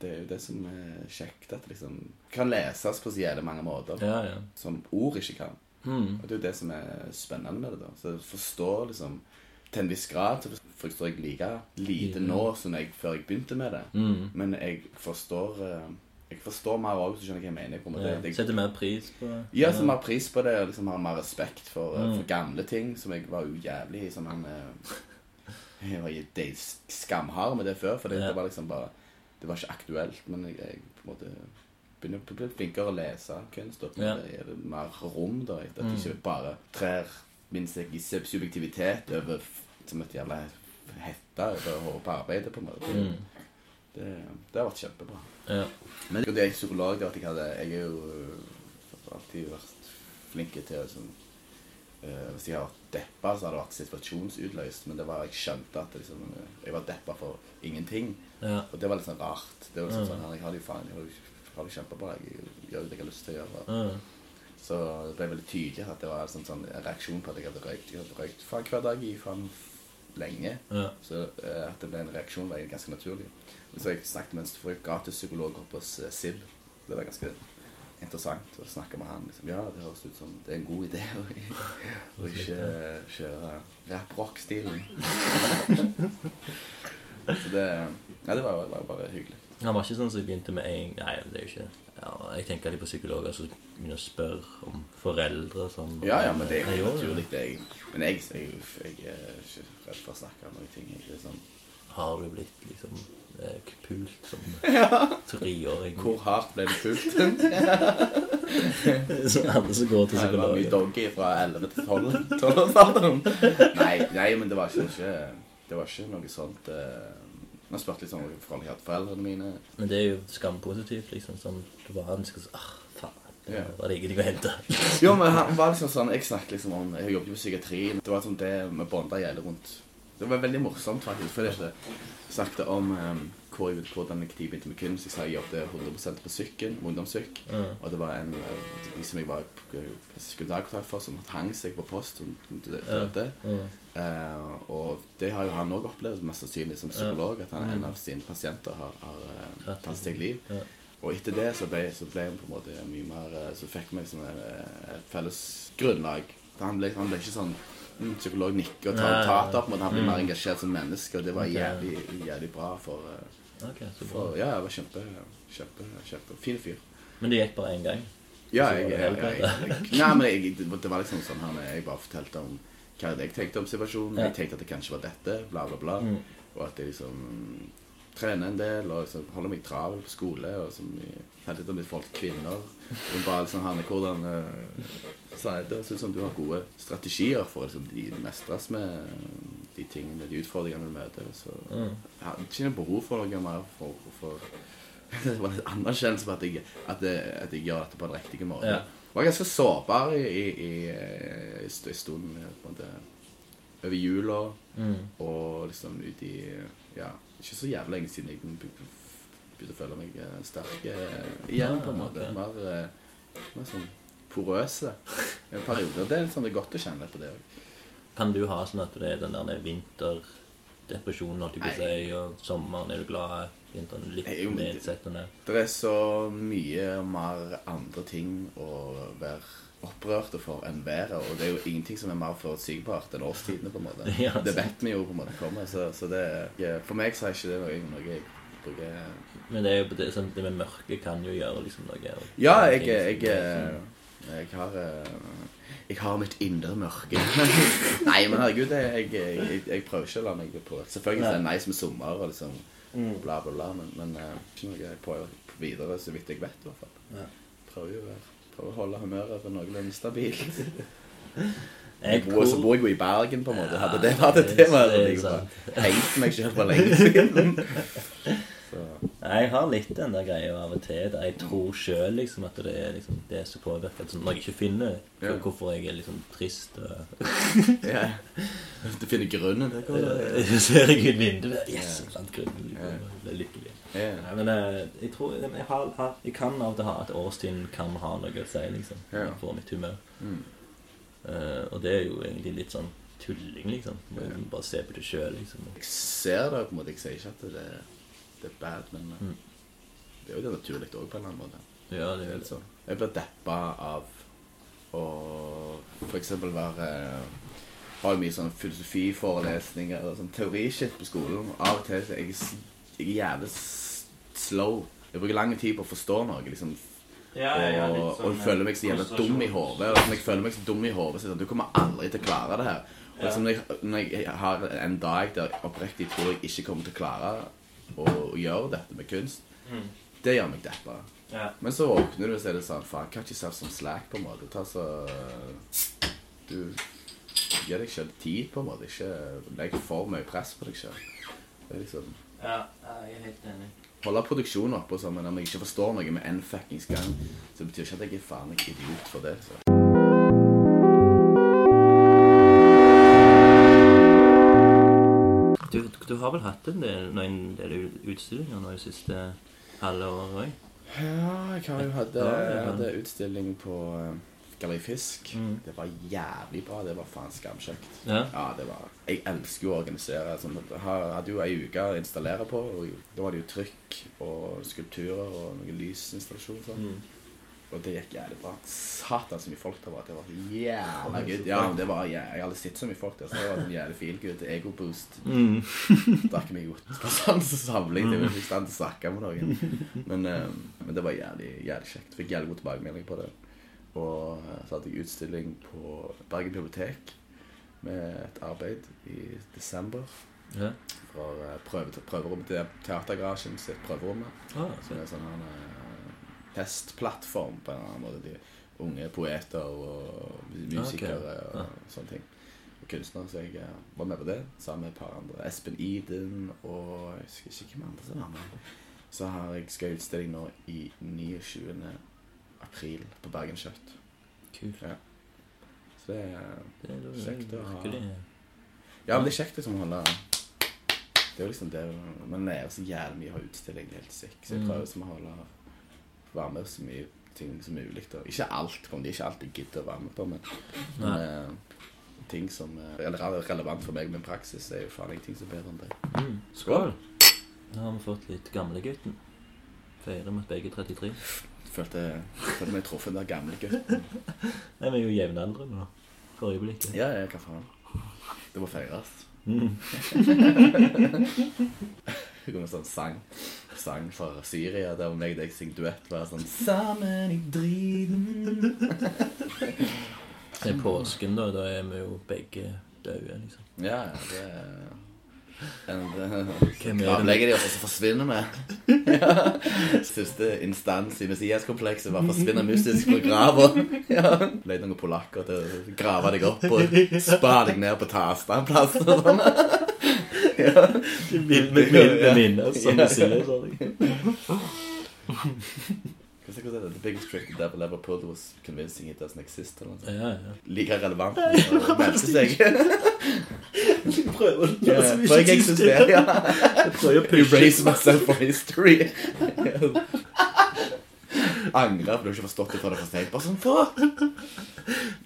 Det er jo det som er kjekt, at det liksom kan leses på så jævlig mange måter Ja, ja. som ord ikke kan. Mm. Og det er jo det som er spennende med det. da Så jeg forstår liksom til en viss grad så forstår jeg like lite nå som jeg, før jeg begynte med det. Mm. Men jeg forstår eh, Jeg forstår mer òg, du skjønner hva jeg mener. På en måte. Ja. Setter mer pris på det? ja, som mer pris på det, og liksom har mer respekt for, eh, Mm. for gamle ting, som jeg var ujævlig i. Som han eh, [laughs] Jeg var skamhard med det før, for det, Ja. det var liksom bare Det var ikke aktuelt. Men jeg, jeg på en måte begynner å bli flinkere å lese kunst. Og Ja. det er mer rom, da. At Mm. det ikke bare trer min subjektivitet over som et jævla hette over hodet på arbeidet, på en måte. Mm. Det, det har vært kjempebra. Ja. Men det er psykolog, det at jeg hadde Jeg er jo øh, alltid vært flink til å sånn uh, Hvis jeg har vært deppa, så har det vært situasjonsutløst. Men det var, jeg skjønte at liksom, øh, jeg var deppa for ingenting. ja. Og det var litt sånn rart. Det var liksom sånn, Jeg har det jo faen Jeg har det jo- kjempebra. Jeg gjør det jeg har lyst til å gjøre. Ja. Så det ble veldig tydelig at det var en sånn, sånn reaksjon på at jeg hadde røykt. Jeg hadde røykt faen hver dag i faen lenge. Ja. Så eh, at det ble en reaksjon, var ganske naturlig. Og så har jeg snakket med en for jeg gratis psykolog oppe hos eh, SIL. Det var ganske interessant å snakke med han. Liksom, ja, det høres ut som det er en god idé å, [laughs] å ikke eh, kjøre rap-rock-stilen. [laughs] så det Ja, det var, var bare hyggelig. Han var ikke sånn som jeg begynte med en Nei, det er jo ikke ja, Jeg tenker litt på psykologer som begynner å spørre om foreldre som Ja, ja, men det er jo naturlig, det. Jeg, men jeg, jeg, jeg er ikke redd for å snakke om noen ting. Jeg, sånn, Har du blitt liksom eh, pult som [laughs] treåring? hvor hardt ble det pult? [laughs] [laughs] Så alle som går til var mye doggy fra 11 til 12. 12-årsalderen. Nei, nei, men det var ikke, Det var ikke noe sånt eh, har spurt litt sånn forhold jeg har til foreldrene mine. Men det er jo skampositivt, liksom. Sånn, du bare ønsker si ah, faen. Det Ja. var det ingenting å hente. [laughs] Jo, men han var liksom sånn Jeg snakket liksom om Jeg jobbet jo i psykiatrien. Det var sånn det med bånda gjelder rundt Det var veldig morsomt, faktisk. For det er ikke snakket om um, hvor jeg, hvordan jeg begynte med kunst. Jeg sa jeg jobbet 100 på sykken, ungdomssyk. Mm. Og det var en eh, de som jeg var skulle dagkontakt for, som hang seg på post. Som døde. Ja. Eh, og det har jo han òg opplevd, mest sannsynlig som psykolog, at han, en av sine pasienter har, har eh, Tatt sitt liv. Ja. Og etter det så ble, så ble vi på en måte mye mer eh, Så fikk vi liksom et, felles grunnlag. Han ble, han ble ikke sånn mm, psykolog nikker og tar Nei, tater. på en måte Han ble mm. mer engasjert som menneske, og det var jævlig, jævlig bra for, eh, Ok, så bra. for Ja, jeg var kjempe, kjempe, kjempe fin fyr. Men det gikk bare én gang? Ja, jeg, jeg, jeg, Nei, men det, var liksom sånn her Jeg bare fortalte om hva jeg tenkte om situasjonen. Jeg tenkte at det kanskje var dette, bla, bla, bla. Mm. Og at jeg liksom trener en del og liksom holder meg travel på skole. Og som Helt litt om litt folk kvinner. Og bare liksom Hanne, hvordan uh, jeg, Det ut som du har gode strategier for liksom, de mestres med de tingene, de utfordringene du møter. Så Mm. jeg har ikke noe behov for noe mer for, for [laughs] Det var en anerkjennelse på at jeg, at, jeg, at jeg gjør dette på den riktige måten. Ja. Jeg var ganske sårbar i, i, i, i stunden på en måte, over jula. Mm. Og liksom ut i Ja, ikke så jævlig lenge siden jeg begynte å føle meg eh, sterk eh, igjen, på en måte. Mer, eh, mer sånn porøse. En periode. Det er sånn det er godt å kjenne på det òg. Kan du ha sånn at det er den der vinterdepresjonen, holdt jeg på å si, og sommeren er du glad, vinteren litt nedsettende? Det er så mye mer andre ting å være opprørte for enn været. Og det er jo ingenting som er mer forutsigbart enn årstidene, på en måte. [laughs] Ja, det vet vi jo på en måte kommer. Så, så det For meg så er ikke det noe, noe jeg bruker Men det er jo det, sånn, det med mørket kan jo gjøre liksom noe. Ja, jeg, jeg, jeg, jeg har eh, Jeg har mitt indre mørke. [laughs] Nei, men herregud, jeg, jeg, jeg, jeg prøver ikke å la meg på Selvfølgelig er det nice med sommer og liksom Mm. bla, bla, bla, men, men eh, ikke noe jeg prøver videre, så vidt jeg vet, i hvert fall. Prøver jo å- prøver å holde humøret på noenlunde stabilt. [laughs] Jeg bor, så bor jeg jo i Bergen, på en måte. Hadde det vært et det- tema, hadde jeg hengt meg selv for [laughs] lenge siden. Så, Jeg har litt den der greia av og til. Jeg tror sjøl liksom, at det er, liksom, det er så påvirket. Sånn, når jeg ikke finner Ja. hvorfor jeg er liksom trist og [laughs] ja. Du finner grunnen. [laughs] Det går Så ser jeg ut vinduet Yes! jeg fant grunnen. Ja. Jeg ble lykkelig. Ja. Nei, men eh, jeg tror jeg, har, jeg kan av og til ha at årstiden kan ha noe å si, liksom. Ja. For mitt humør. Mm. Uh, og det er jo egentlig litt sånn tulling, liksom. Må Ja. Bare se på det sjøl, liksom. Jeg ser det på en måte. Jeg sier ikke at det, det er bad, men eh, Mm. det er jo det naturlig òg, på en eller annen måte. Ja, det er jo sånn. Jeg blir deppa av å eksempel være Har jo mye sånn filosofiforelesninger eller sånn teorishit på skolen. Av og til så er jeg, jeg er jævlig slow. Jeg bruker lang tid på å forstå noe. liksom og, og jeg føler meg så jævla dum i hodet. Og jeg føler meg så dum i hodet, så sånn Du kommer aldri til å klare det her. Og liksom, når, jeg, når jeg har en dag der jeg oppriktig tror jeg ikke kommer til å klare å, å gjøre dette med kunst, Mm. det gjør meg deppa. Ja. Men så våkner du og så er det sånn Faen, cut yourself som slack, på en måte. Ta så Du gir deg selv tid, på en måte. Ikke legg for mye press på deg selv. Det er liksom ja, jeg er helt enig. Holde produksjonen oppe sånn, men om jeg ikke forstår noe med en fuckings gang, så betyr ikke at jeg er faen meg idiot for det. Så. Du, har vel hatt en del, noen del utstillinger nå i siste halve året òg? Ja, jeg har jo hatt hadde utstilling på eh, Galleri Fisk. Mm. Det var jævlig bra. Det var faen skamkjekt. Ja. Ja, det var Jeg elsker jo å organisere. Sånn, jeg hadde jo ei uke å installere på. Og da var det jo trykk og skulpturer og noe lysinstallasjon. Sånn. Mm. Og det gikk jævlig bra. Satan så mye folk det var. Det var jævla good. Ja, det var, jævlig, jeg har aldri sett så mye folk der. Så det var en jævlig feel good. Ego-boost. Mm. [laughs] Drakk meg godt på sånn samling. Det vi ikke stand til å snakke med noen. Men, eh, men det var jævlig, jævlig kjekt. Fikk jævlig god tilbakemelding på det. Og eh, så hadde jeg utstilling på Bergen bibliotek med et arbeid i desember. Ja. Fra eh, prøve, prøverommet til Teatergarasjen sitt prøverommet. Ah, Som er sånn her, eh, testplattform på en eller annen måte. De unge poeter og musikere Ok, ja. og sånne ting. Og kunstnere. Så jeg eh, var med på det sammen med et par andre. Espen Iden og jeg husker ikke hvem andre som var med. Så har jeg skal utstilling nå i 29. april på Bergen Kjøtt. kult. Ja. Så det er Det er Kjekt å ha. Ja, men det er kjekt liksom å holde Det er jo liksom det Man lærer så jævlig mye å ha utstilling. Er helt sikkert. Så jeg Mm. prøver som å holde være med så mye ting som mulig. Da. Ikke alt, om de ikke alltid gidder å være med på, men, men eh, ting som eh, eller er relevant for meg med praksis, er jo faen ingenting som er bedre enn det. mm. Skål! Nå har vi fått litt gamlegutten. Feirer med begge er 33. Følte, følte meg truffet den der gamle gutten. [laughs] Nei, Vi er jo jevnaldrende nå. For øyeblikket. Ja, ja, hva faen. Det må feires. Mm. [laughs] [laughs] Det kommer sånn sang Sang fra Syria Der meg og deg synger duett Bare sånn Sammen i driten [laughs] Det er påsken, da. Da er vi jo begge døde, liksom. Ja, det er er? Gravlegger de oss, og så forsvinner vi. Ja. [laughs] Siste instans i Messias-komplekset var forsvinner forsvinne mystisk fra grava. Ja. Leide noen polakker til å grave deg opp og spa deg ned på Tastanplass og sånn. Ja. Med milde minner, som du sier. Hva er det? The biggest trick the devil ever pulled was convincing it doesn't exist. Eller noe. Ja, ja. Like relevant [laughs] å melde seg. Prøver Ja, som ikke eksisterer, å Erase myself from history. Angrer for du har ikke forstått det før det er for sent. Bare sånn!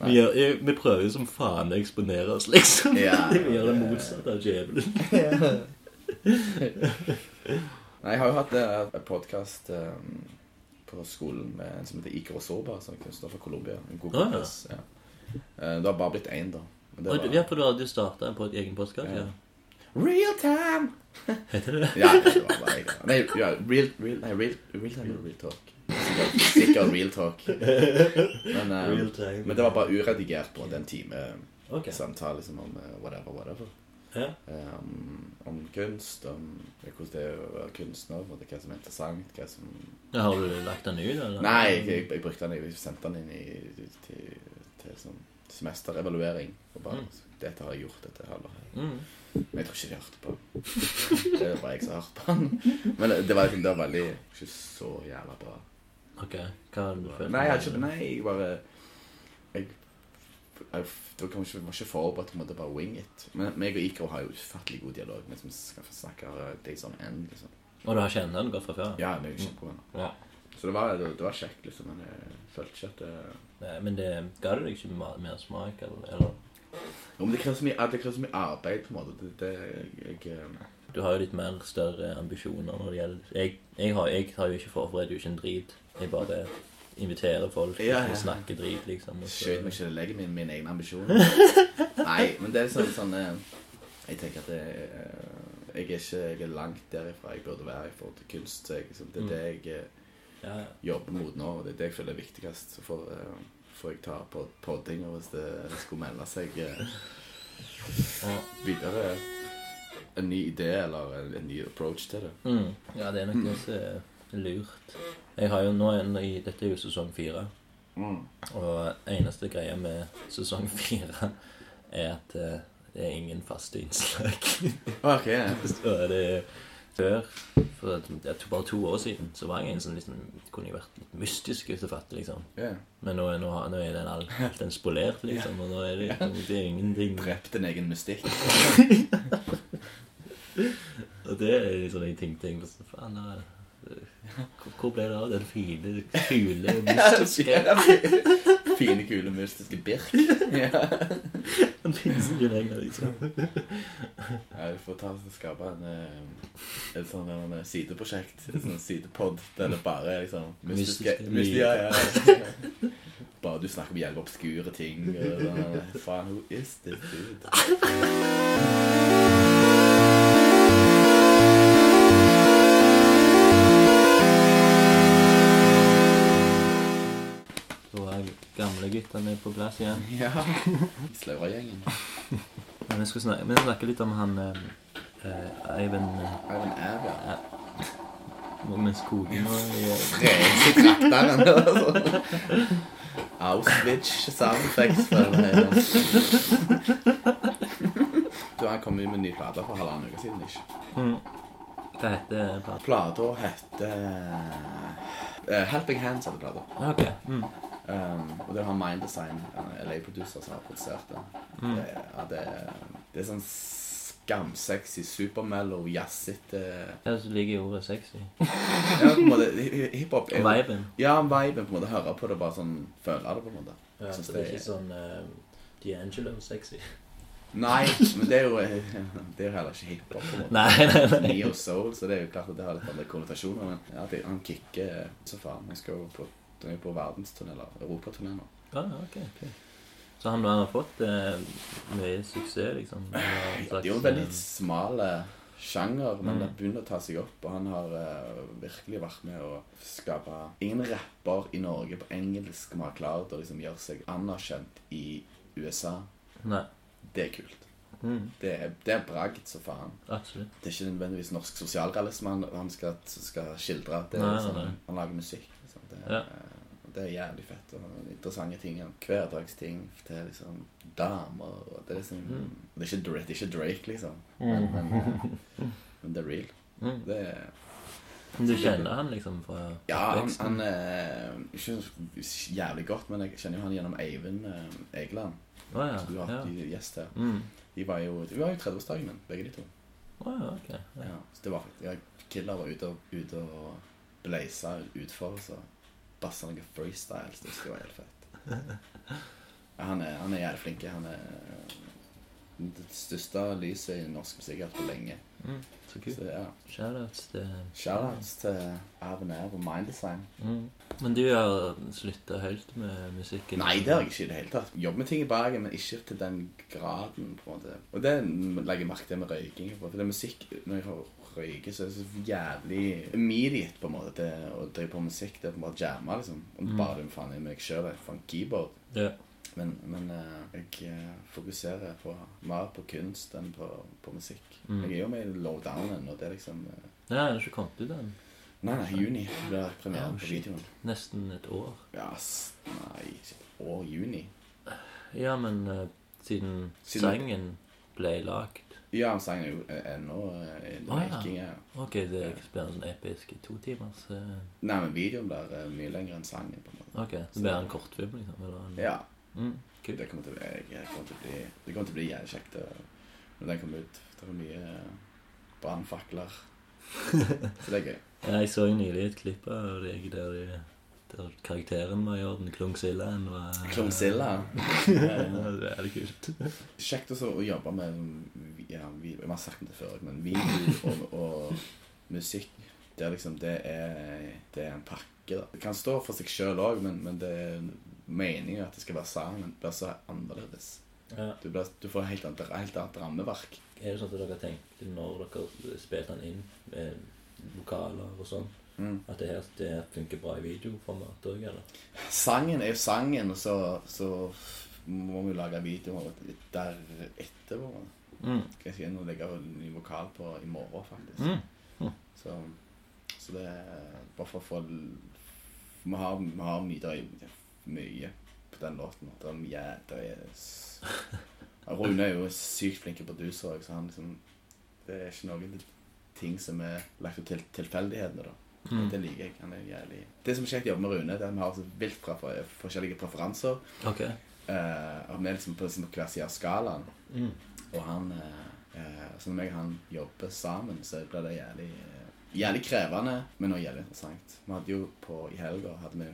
[laughs] Vi, gjør, vi prøver jo som faen å eksponere oss, liksom. Ja. [laughs] Vi gjør det motsatte av djevelen. [laughs] Nei, jeg har jo hatt eh, en podkast på skolen med en som heter Iker Osoba, som er kunstner fra Colombia. En god Ah, ja. Ja. Eh, Det har bare blitt én, da. Men det var- Ja, for du hadde jo starta en pod- egen podkast? Ja. Ja. Real time! Heter det det? Ja, det var bare jeg. Nei, ja, real, real, nei, real, real time eller real talk? Sikkert, sikkert real talk. Men, um, Real time. men det var bare uredigert på den time okay. samtale liksom, om eh, whatever, whatever. Ja. Um, om, kunst, om hvordan det er å være kunstner, og hva som er interessant, hva som Ja, Har du lagt den ut, eller? Nei, jeg, jeg, jeg brukte den, jeg sendte den inn i, til, til sånn semesterevaluering. Og bare, Mm. dette har jeg gjort, dette halvåret. Mm. Men jeg tror ikke de hørte på. Det er bare jeg som har hørt på den. Men det var, liksom- det var veldig ikke så jævla bra. Ok, hva har du følt? Nei, jeg, har ikke, nei, jeg bare Jeg, jeg det var kanskje var ikke forberedt på å bare wing it. Men meg og Ikro har jo ufattelig god dialog. Vi som skal snakke days on end, liksom. Og du har kjent den godt fra før? Ja, vi er jo kjempevenner. Ja. Så det var, det, det var kjekt, liksom. Men jeg følte ikke at det Nei, Men det ga det deg ikke mer smak, eller? eller? Jo, men det krever så mye, det krever så mye arbeid, på en måte. Det, det jeg, jeg Du har jo litt mer større ambisjoner når det gjelder Jeg, jeg, har, jeg har jo ikke forberedt jo ikke en drit. Jeg bare inviterer folk Ja, ja. og snakker drit, liksom. skjøt meg ikke å legge min, min egen ambisjon. [laughs] Nei, men det er sånn, sånn eh, Jeg tenker at det, eh, jeg, er ikke, jeg er langt derifra jeg burde være i forhold til kunst. Så jeg, liksom, det er det jeg eh, Ja, jobber mot nå, og det er det jeg føler er viktigst. Så får, får jeg ta på poddinger, hvis det skulle melde seg videre en ny idé eller en, en ny approach til det. Mm. ja, det er nok som er lurt. Jeg har jo nå en i Dette er jo sesong fire. Og eneste greia med sesong [laughs] fire er at eh, det er ingen faste innslag. Ok, [laughs] Så er det før, for det er bare to år siden, så var jeg en som liksom kunne vært litt mystisk ut og fatte, liksom. Yeah. Men nå, nå, nå er den all, den spolert, liksom, og nå er det, det er ingenting. Drept en egen mystikk. [laughs] Og det er liksom en ting, ting Faen, faen, er hvor, hvor ble det av den fine, kule, [laughs] mystiske Fine, kule, mystiske Birk. [laughs] Ja. Den finnes ikke lenger, liksom. Ja, vi får ta og skape en, eh, et sånn en, sideprosjekt. en sånn sidepod der det bare er liksom mystiske, Mystiske mystiske ja, ja. Bare du snakker om jævlig obskure ting. Og sånn. Faen, who is this dude? [laughs] gamleguttene på plass igjen. [laughs] Ja. Slauragjengen. Men vi skal snakke, vi snakke litt om han eh, eh, Eivind eh, Eivind Æv, ja. Mens koden og i trakteren. Auschwitz soundfacts. Du, han kom jo med ny plate for halvannen uke siden. ikke? Mm. Hva heter plata? Plata heter uh, Helping Hands heter plata. Ok. Mm. Um, og det har Mind Design, LA-producer, som har produsert det. Mm. Det, ja, det, det er sånn skamsexy, supermellow, jazzete Ja, så ligger jo ordet sexy. [laughs] Ja, på en måte hi- Hiphop er viben. Ja, viben. på en måte Høre på det, bare sånn Føle det, på en måte. Ja, så det er ikke sånn uh, D'Angelo sexy. Nei, [laughs] men det er jo, eh, det er jo heller ikke hiphop. på en måte. Nei, nei, nei. Neo soul, så det er jo klart at det har litt andre konnotasjoner. Men ja, det, han kicker så faen. Han skal jo på, han er jo på verdensturné, eller europaturné nå. Ja, ja, ok, ok. Så han, han har fått eh, mye suksess, liksom? Slags, ja, Det er jo en veldig eh, smal eh, sjanger, men Mm. det begynner å ta seg opp. Og han har eh, virkelig vært med å skape Ingen rapper i Norge på engelsk som har klart å liksom gjøre seg anerkjent i USA. Nei. Det er kult. Mm, Det er, det er bragd så faen. absolutt. Det er ikke nødvendigvis norsk sosialrealisme han, han skal, skal skildre. Det Nei, liksom, nei. Han lager musikk. Liksom. Det, Ja. Det er jævlig fett. Og interessante ting. Hverdagsting til liksom damer. Og det, er liksom, Mm. det, er ikke Drake, det er ikke Drake, liksom. Men, men, eh, [laughs] men det er real. Mm. Det er, Du kjenner han liksom fra ja, han, han er ikke jævlig godt, men jeg kjenner jo han gjennom Eivind eh, Egeland. Oh, ja. som du har ja. hatt i gjest her. Mm. De var jo, de var jo 30-årsdagen min, begge de to. Oh, ja, okay. Ja. Ja, så det var ja, Killer var ute og, ute og blaza utfor, så bassa noen freestyles. Det skulle være helt fett. Han, er, han er jævlig flink. Han er det største lyset i norsk musikk på lenge. Mm. Så kult. Ja, Shoutouts til Shoutouts til Avenair og Minddesign. mm. Men du har slutta helt med musikken? Nei, det har jeg ikke i det hele tatt. Jobber med ting i bagen, men ikke til den graden. på en måte. Og det legger jeg merke til med røyking. For det er musikk Når jeg røyker, så er det så jævlig immediate på en måte det å drive på musikk. Det er på en måte jamme, liksom. Og Mm. bare du faen i meg sjøl for en keyboard. Yeah. Men, men uh, jeg eh, fokuserer på, mer på kunst enn på, på musikk. Mm. Jeg er jo med i Lowdownen, og det er liksom uh, Nei, det har ikke kommet ut ennå. Nei, nei, juni blir premieren ja, på videoen. Nesten et år. Ja, nei, år juni. Ja, men uh, siden, Siden- sangen ble lagd Ja, han sang jo eh, ennå eh, i Å, ja. Ok, det blir en sånn episk totimers uh, Nei, men videoen blir uh, mye lenger enn sangen. på en måte. Ok, så blir det en kortfilm, liksom? Eller en, Ja, Mm, cool. det kommer til å bli, kommer til å bli, det kommer til å bli jævlig kjekt når den kommer ut. Det er mye eh, brannfakler. [laughs] Så det er gøy. Ja, jeg så jo nylig et klipp av deg der, de- der karakteren var i orden. Klungsillaen var Klungsilla. [laughs] Det er litt kult. Kjekt også å jobbe med ja, video. Jeg har sagt det før, men video og, og musikk det er liksom Det er, det er en pakke. da. Det kan stå for seg sjøl òg, men, men det er meningen at det skal være sammen. Det blir så annerledes. Ja. Du, blir, du får helt annet, helt annet rammeverk. Er det sånn at dere tenkte når dere spilte den inn med vokaler og sånn, Mm. at det her det funker bra i videoformat òg, eller? Sangen er jo sangen, og så, så må vi lage video deretter. Mm. Skal jeg si nå legge en ny vokal på i morgen, faktisk. Mm. Så, så det er bare for å få Vi har, vi har mye, mye på den låten. Det er mye det er [laughs] Rune er jo sykt flink produser òg, så han liksom Det er ikke noen ting som er lagt opp til tilfeldighetene, da. Mm. Det liker jeg. Han er jævlig Det som er kjekt å jobbe med Rune, det er at vi har så vilt fra forskjellige preferanser. Ok. Uh, og vi er liksom på liksom hver side av skalaen. Mm. Og han uh, uh, Så når jeg og han jobber sammen, så blir det jævlig eh, Jævlig krevende, men også jævlig interessant. Vi hadde jo på i helga hadde vi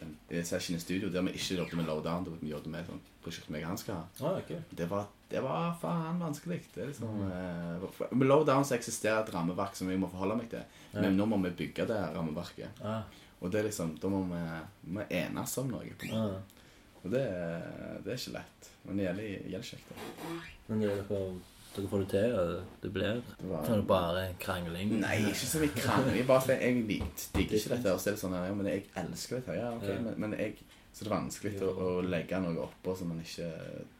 en, session i studio der vi ikke jobbet med lowdown. Vi jobbet med et prosjekt meg og han skal ha. Ah, ok. Det var, det var faen vanskelig. Det er liksom, mm. med lowdown så eksisterer et rammeverk som jeg må forholde meg til. Ja. Men nå må vi bygge det rammeverket. Ja. Og det er liksom, da må vi, må enes om noe. ah. Og det, det er ikke lett. Men det gjelder, gjelder kjekt. da. Men det er dere, dere får det til, og det blir Det var- det bare krangling? Nei, ikke så mye krangling. Bare for jeg digger ikke dette. Og så er det sånn ja, men jeg elsker dette. Ja, ok, Ja. Men, men jeg, så det er vanskelig å, å legge noe oppå som man ikke,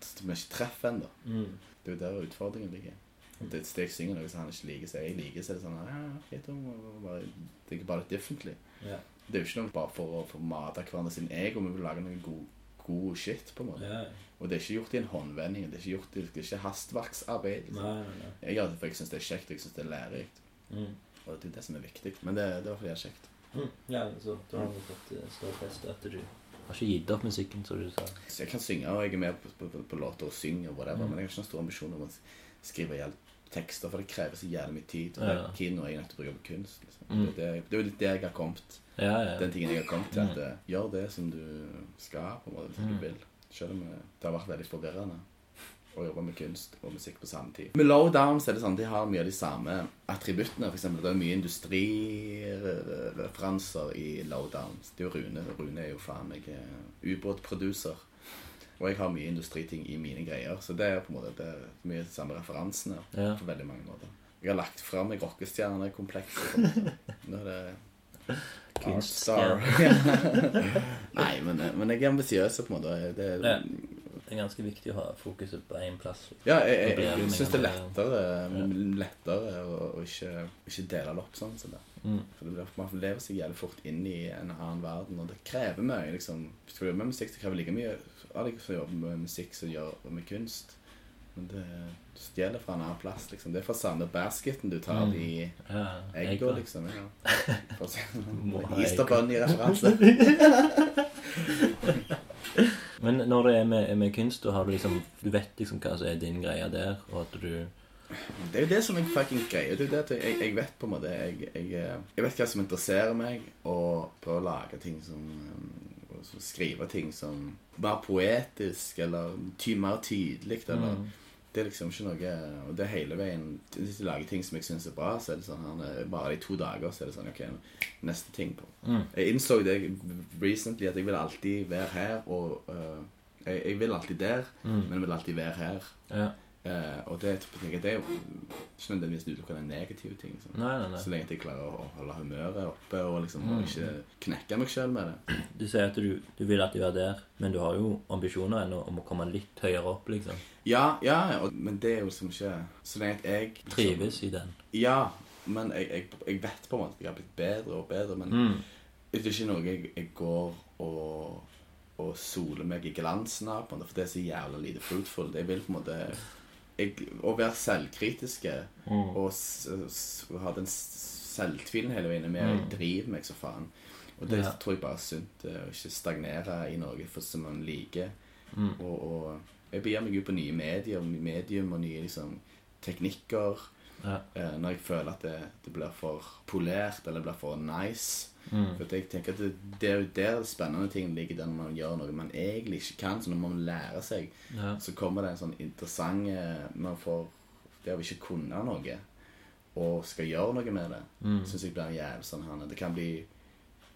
som man ikke treffer ennå. Mm. Det er jo der utfordringen ligger. Det, det jeg synger noe som han ikke liker, så jeg liker, så er det sånn ja, greit, bare, Det er bare litt offentlig. Ja. Det er jo ikke noe bare for å få mate hverandre sin ego, vi vil lage noe god, god shit, på en måte. ja. Og det er ikke gjort i en håndvending. Det er ikke gjort det er ikke hastverksarbeid. Liksom. Nei, nei, nei. Jeg for jeg syns det er kjekt, og jeg syns det er lærerikt. Mm. Og det er det som er viktig. Men det, det var fordi det er kjekt. Mm. Ja, så da har vi fått stå fest at du har ikke gitt opp musikken, som du sa. Så jeg kan synge, og jeg er med på, på, på, på låter og synger, whatever, Mm. men jeg har ikke noen stor ambisjon om å skrive i tekster, for det krever så jævlig mye tid. Og Ja. den tiden jeg nødt til å bruke på kunst. Liksom. Mm. Det, er det, er jo litt det jeg har kommet Ja, ja. Den tingen jeg har kommet til, Mm. at mm. gjør det som du skal, på en måte, Mm. du vil. Selv om eh, det har vært veldig forvirrende. Å jobbe med kunst og musikk på samme tid. Med Lowdown så er det sånn, de har mye av de samme attributtene. For eksempel, det er mye industrireferanser i Lowdown. Det er jo Rune. Rune er jo faen meg eh, ubåtproducer. Og jeg har mye industriting i mine greier, så det er på en måte det er mye de samme referansene Ja. på veldig mange måter. Jeg har lagt fra meg rockestjernekomplekset. Nå er det. Artstar. [laughs] Nei, men, men jeg er ambisiøs på en måte. Det, Ja. Det er ganske viktig å ha fokuset på én plass. Ja, jeg, jeg, jeg, jeg, syns det er lettere, ja. lettere, å, å ikke, ikke dele det opp sånn. som det. Mm. For det blir, Man lever seg jævlig fort inn i en annen verden, og det krever mye. liksom. Skal du jobbe med musikk, det krever like mye av deg som jobber med musikk som gjør med kunst. Men det stjeler fra en annen plass. liksom. Det er fra samme basketen du tar Mm. i Ja, egga, [laughs] egg, liksom. Ja. For det. Men når det er med, med kunst, da har du liksom Du vet liksom hva som er din greie der, og at du Det er jo det som er fucking greia. Det er jo det at jeg, jeg vet på en måte jeg, jeg, jeg vet hva som interesserer meg, og prøver å lage ting som um, og Skrive ting som Være poetisk, eller ty, mer tydelig, eller Mm. Det er liksom ikke noe Og det er hele veien Hvis du lager ting som jeg syns er bra, så er det sånn han er- Bare i to dager så er det sånn Ok, neste ting på. Mm. Jeg innså det recently at jeg vil alltid være her, og uh, jeg, jeg vil alltid der, Mm. men jeg vil alltid være her. Ja. Eh, og det, jeg, det er jo ikke nødvendigvis utelukkende negative negativ ting. Liksom. Nei, nei, nei. Så lenge at jeg klarer å holde humøret oppe og liksom Mm. og ikke knekke meg sjøl med det. Du sier at du, du vil du er der, men du har jo ambisjoner ennå om å komme litt høyere opp, liksom. Ja, ja, og, men det er jo liksom ikke Så lenge at jeg liksom- Trives i den. Ja, men jeg, jeg, jeg vet på en måte at jeg har blitt bedre og bedre. Men Mm. det er ikke noe jeg, går og, og soler meg i glansen av, for det er så jævla lite fruitful. Jeg vil på en måte jeg, Å være selvkritiske Mm. og ha den selvtvilen hele veien med Mm. drive driver meg så faen. Og det Ja. tror jeg bare er sunt. eh, Å ikke stagnere i noe for som man liker. Mm. Og, og jeg begir meg ut på nye medier, medium og nye liksom, teknikker. Ja. Eh, når jeg føler at det, det blir for polert eller blir for nice. Mm. For jeg tenker at det, det er jo der spennende ting ligger, der man gjør noe man egentlig ikke kan. Så når man lærer seg, Ja. så kommer det en sånn interessant eh, Man får det å ikke kunne noe og skal gjøre noe med det, Mm. syns jeg blir jævlig sånn Det kan bli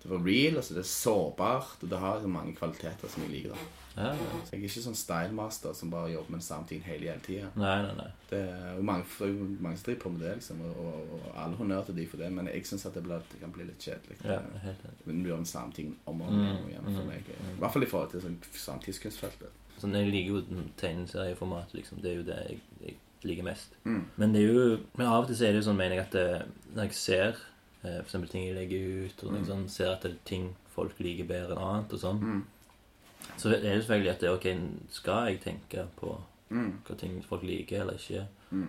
Det var real, altså det er sårbart, og det har mange kvaliteter som jeg liker. da Ja, ja. så jeg er ikke sånn stylemaster som bare jobber med samme ting hele, hele tida. Nei, nei, nei. Det er jo mange, mange som driver på med det, liksom, og, og, og all honnør til de for det, men jeg syns det, det kan bli litt kjedelig. Ja, helt enig. Men du gjør den samme ting om og om Mm, igjen for mm, meg. I hvert fall i forhold til sånn samtidskunstfeltet. Sånn, jeg liker jo tegneserieformat, liksom. Det er jo det jeg, jeg liker mest. Mm. Men det er jo Men av og til så er det jo sånn, mener jeg, at det, når jeg ser eh, eksempel ting jeg legger ut, og Mm. liksom, ser at det er ting folk liker bedre enn annet, og sånn, Mm. så er jo selvfølgelig at det er ok, skal jeg tenke på Mm. hva ting folk liker eller ikke? Mm.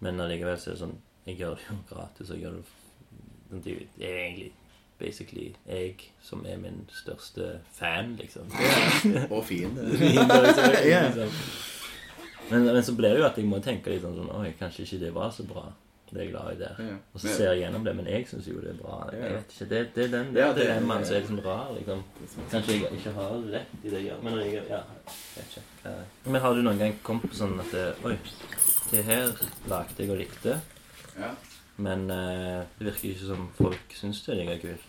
Men allikevel så er det sånn Jeg gjør det jo [laughs] gratis, og gjør det sånn, Det det er egentlig basically jeg som er min største fan, liksom. [laughs] Og fiende. [laughs] liksom. Liksom. men, men så blir det jo at jeg må tenke litt sånn sånn Oi, kanskje ikke det var så bra, det er glad i der. Ja. Og så ser jeg gjennom det, men jeg syns jo det er bra. Jeg vet ikke, Det, det er den det Ja, det- dilemmaen som er liksom rar. liksom. Kanskje jeg ikke har rett i det jeg gjør, men jeg, ja, vet ikke. Eh, Men har du noen gang kommet på sånn at det, Oi, det her lagde jeg og likte, Ja. men uh, det virker ikke som folk syns det er like kult.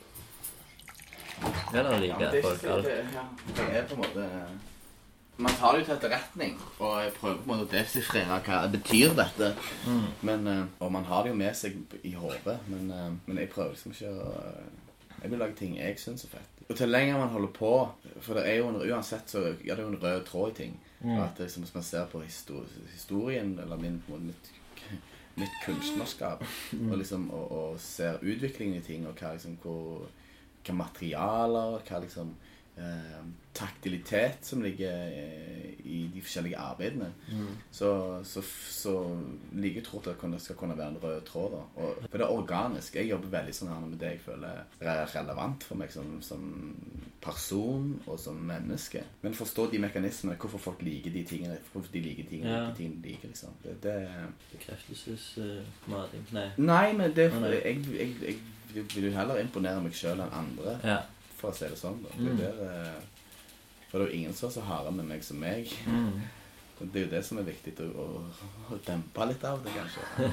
Eller Ja, liker det er folk alt. det, ja, det er på en måte Man tar det jo til etterretning, og jeg prøver på en måte å desifrere hva betyr dette. Mm. Men, eh, og man har det jo med seg i hodet, men, eh, men jeg prøver liksom ikke å Jeg vil lage ting jeg syns er fett. Og til lenger man holder på For det er jo en, uansett så ja, det er jo en rød tråd i ting. Mm. At liksom, Hvis man ser på historien, eller min, på måte mitt, mitt kunstnerskap, og liksom og, og ser utviklingen i ting, og hva liksom hvor, hva materialer, hva liksom eh, taktilitet som ligger eh, i de forskjellige arbeidene, Mm. så, så, så like jeg tror at det skal kunne være en rød tråd. Da. Og, for det er organisk. Jeg jobber veldig sånn her med det jeg føler er relevant for meg som, som person og som menneske. Men forstå de mekanismene, hvorfor folk liker de tingene, hvorfor de liker tingene, Ja. de tingene de liker. liksom. Det, det, Bekreftelsesmating Nei. nei, men det, nei. jeg, jeg, jeg vil jo heller imponere meg sjøl enn andre, Ja. For å si det sånn. da. Det Mm. der, eh, for det er jo ingen som er så harde med meg som meg. Mm. Det er jo det som er viktig å, å, dempe litt av det, kanskje.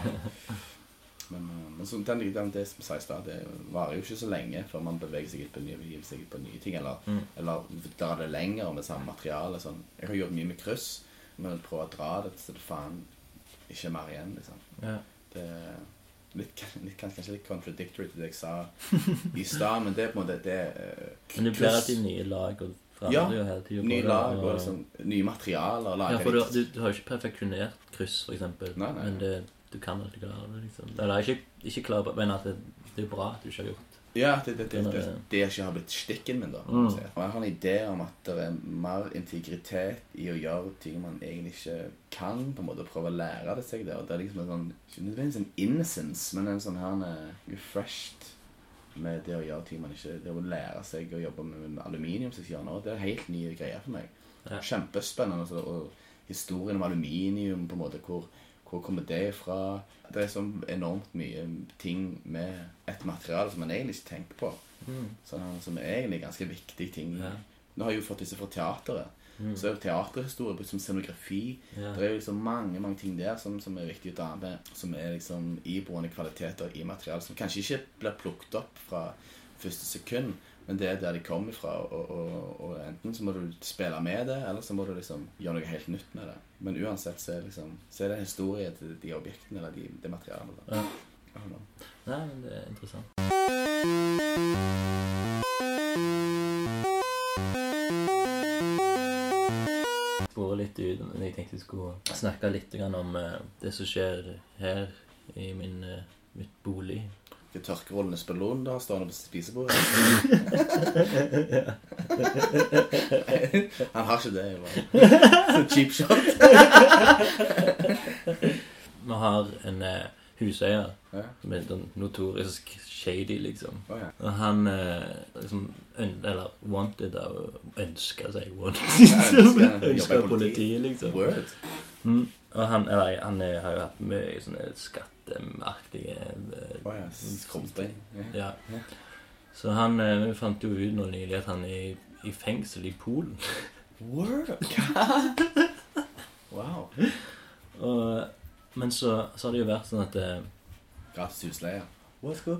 [laughs] Men, eh, men så, den, den, det som sies da, det varer jo ikke så lenge før man beveger seg ut på nye, seg på nye ting. Eller, Mm. eller drar det lenger med samme materiale. Sånn. Jeg har gjort mye med kryss, men prøver å dra det så det faen ikke er mer igjen. liksom. Ja. Det litt, litt, kanskje litt contradictory til det jeg sa i stad, men det er på en måte det uh, Men det blir alltid nye lag, og Ja. Nye lag og liksom, nye materialer. Ja, for du, du, du har jo ikke perfeksjonert kryss, for eksempel. Nei, nei. Men det, du kan alltid klare det, liksom. Eller ikke, ikke klare men at det, det er bra at du ikke har gjort Ja, det, det, det, det, det ikke har blitt stikken min, da. Mm. Jeg har en idé om at det er mer integritet i å gjøre ting man egentlig ikke kan, på en måte, og prøve å lære det seg det. Og det er liksom en sånn, ikke nødvendigvis en innocence, men en sånn her eh, refreshed med det å gjøre ting man ikke Det å lære seg å jobbe med, med aluminium, som jeg sier nå, det er helt nye greier for meg. Ja. Kjempespennende. altså, og historien om aluminium, på en måte, hvor, hvor kommer det fra? Det er så enormt mye ting med et materiale som man egentlig ikke tenker på. Mm. Sånn, som er egentlig ganske viktige ting. Ja. Nå har jeg jo fått disse fra teateret. Mm. Så er jo teaterhistorie brukt som scenografi. Ja. Det er jo liksom mange mange ting der som, som er viktig å ta med. Som er liksom iboende kvaliteter i materialet som kanskje ikke blir plukket opp fra første sekund. Men det er der de kommer fra. Og, og, og enten så må du spille med det, eller så må du liksom gjøre noe helt nytt med det. Men uansett så er, liksom, så er det en historie til de objektene eller de, det materialet. Da. Ja. Nei, men det er interessant. Spore litt ut, men jeg tenkte jeg skulle snakke litt om eh, det som skjer her i min, eh, mitt bolig. Det er tørkerullende spillon der stående på spisebordet. Han har ikke det. bare. Så cheap shot. Vi har en eh, huseier som er en notorisk shady, liksom. Oh, ja. Og han eh, liksom Eller wanted av Ønska seg wanted. jobber politiet. liksom. Word. Mm. Og han, eller, han er, har jo hatt mye sånne skatteaktige eh, Å ja. Så han eh, Vi fant jo ut nå nylig at han er i, i fengsel i Polen. Word. [laughs] Wow. Og, men så, så har det jo vært sånn at eh, Gratis husleie.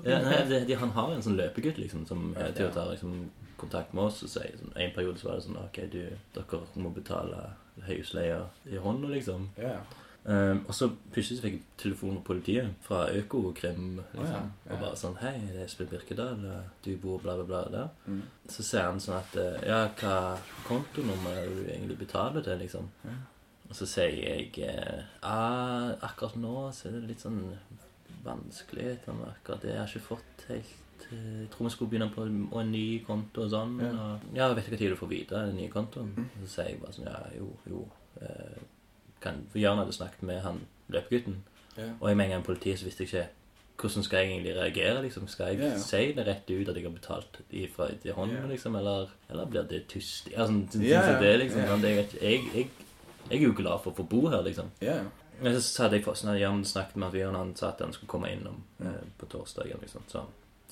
Ja, nei, det, de, Han har en sånn løpegutt liksom som Ja, eh, til å ta liksom, kontakt med oss og sier sånn, En periode så var det sånn Ok, du, dere må betale husleie i hånda, liksom. Ja. Um, og så plutselig fikk jeg telefon fra politiet, fra Økokrim, liksom. oh, ja, ja. Og bare sånn Hei, det er Espen Birkedal. Du bor bla, bla, bla der. Mm. Så ser han sånn at eh, Ja, hva kontonummer er du egentlig betaler til, liksom? Ja. Og så sier jeg eh, ah, Akkurat nå så er det litt sånn vanskeligheter med akkurat det. Jeg har ikke fått helt eh, Jeg tror vi skulle begynne på en ny konto og sånn. Ja. Og, ja, vet du hva tid du får vite den nye kontoen? Mm. Så sier jeg bare sånn Ja, jo, jo. Eh, kan, for Jørn hadde snakket med han løpegutten. Ja. Og jeg med en gang politiet så visste jeg ikke hvordan skal jeg egentlig reagere. liksom Skal jeg yeah. si det rett ut at jeg har betalt ifra til hånden, yeah. liksom? Eller, eller blir det tyst? Altså, sånn, sånn, Ja, sånn, det, liksom, sånn, det, jeg, jeg, jeg, jeg er jo glad for å få bo her, liksom. Ja. Men så hadde jeg fått sånn, Jan snakket med Bjørn, han sa at han skulle komme innom eh, på torsdag. Liksom. Så,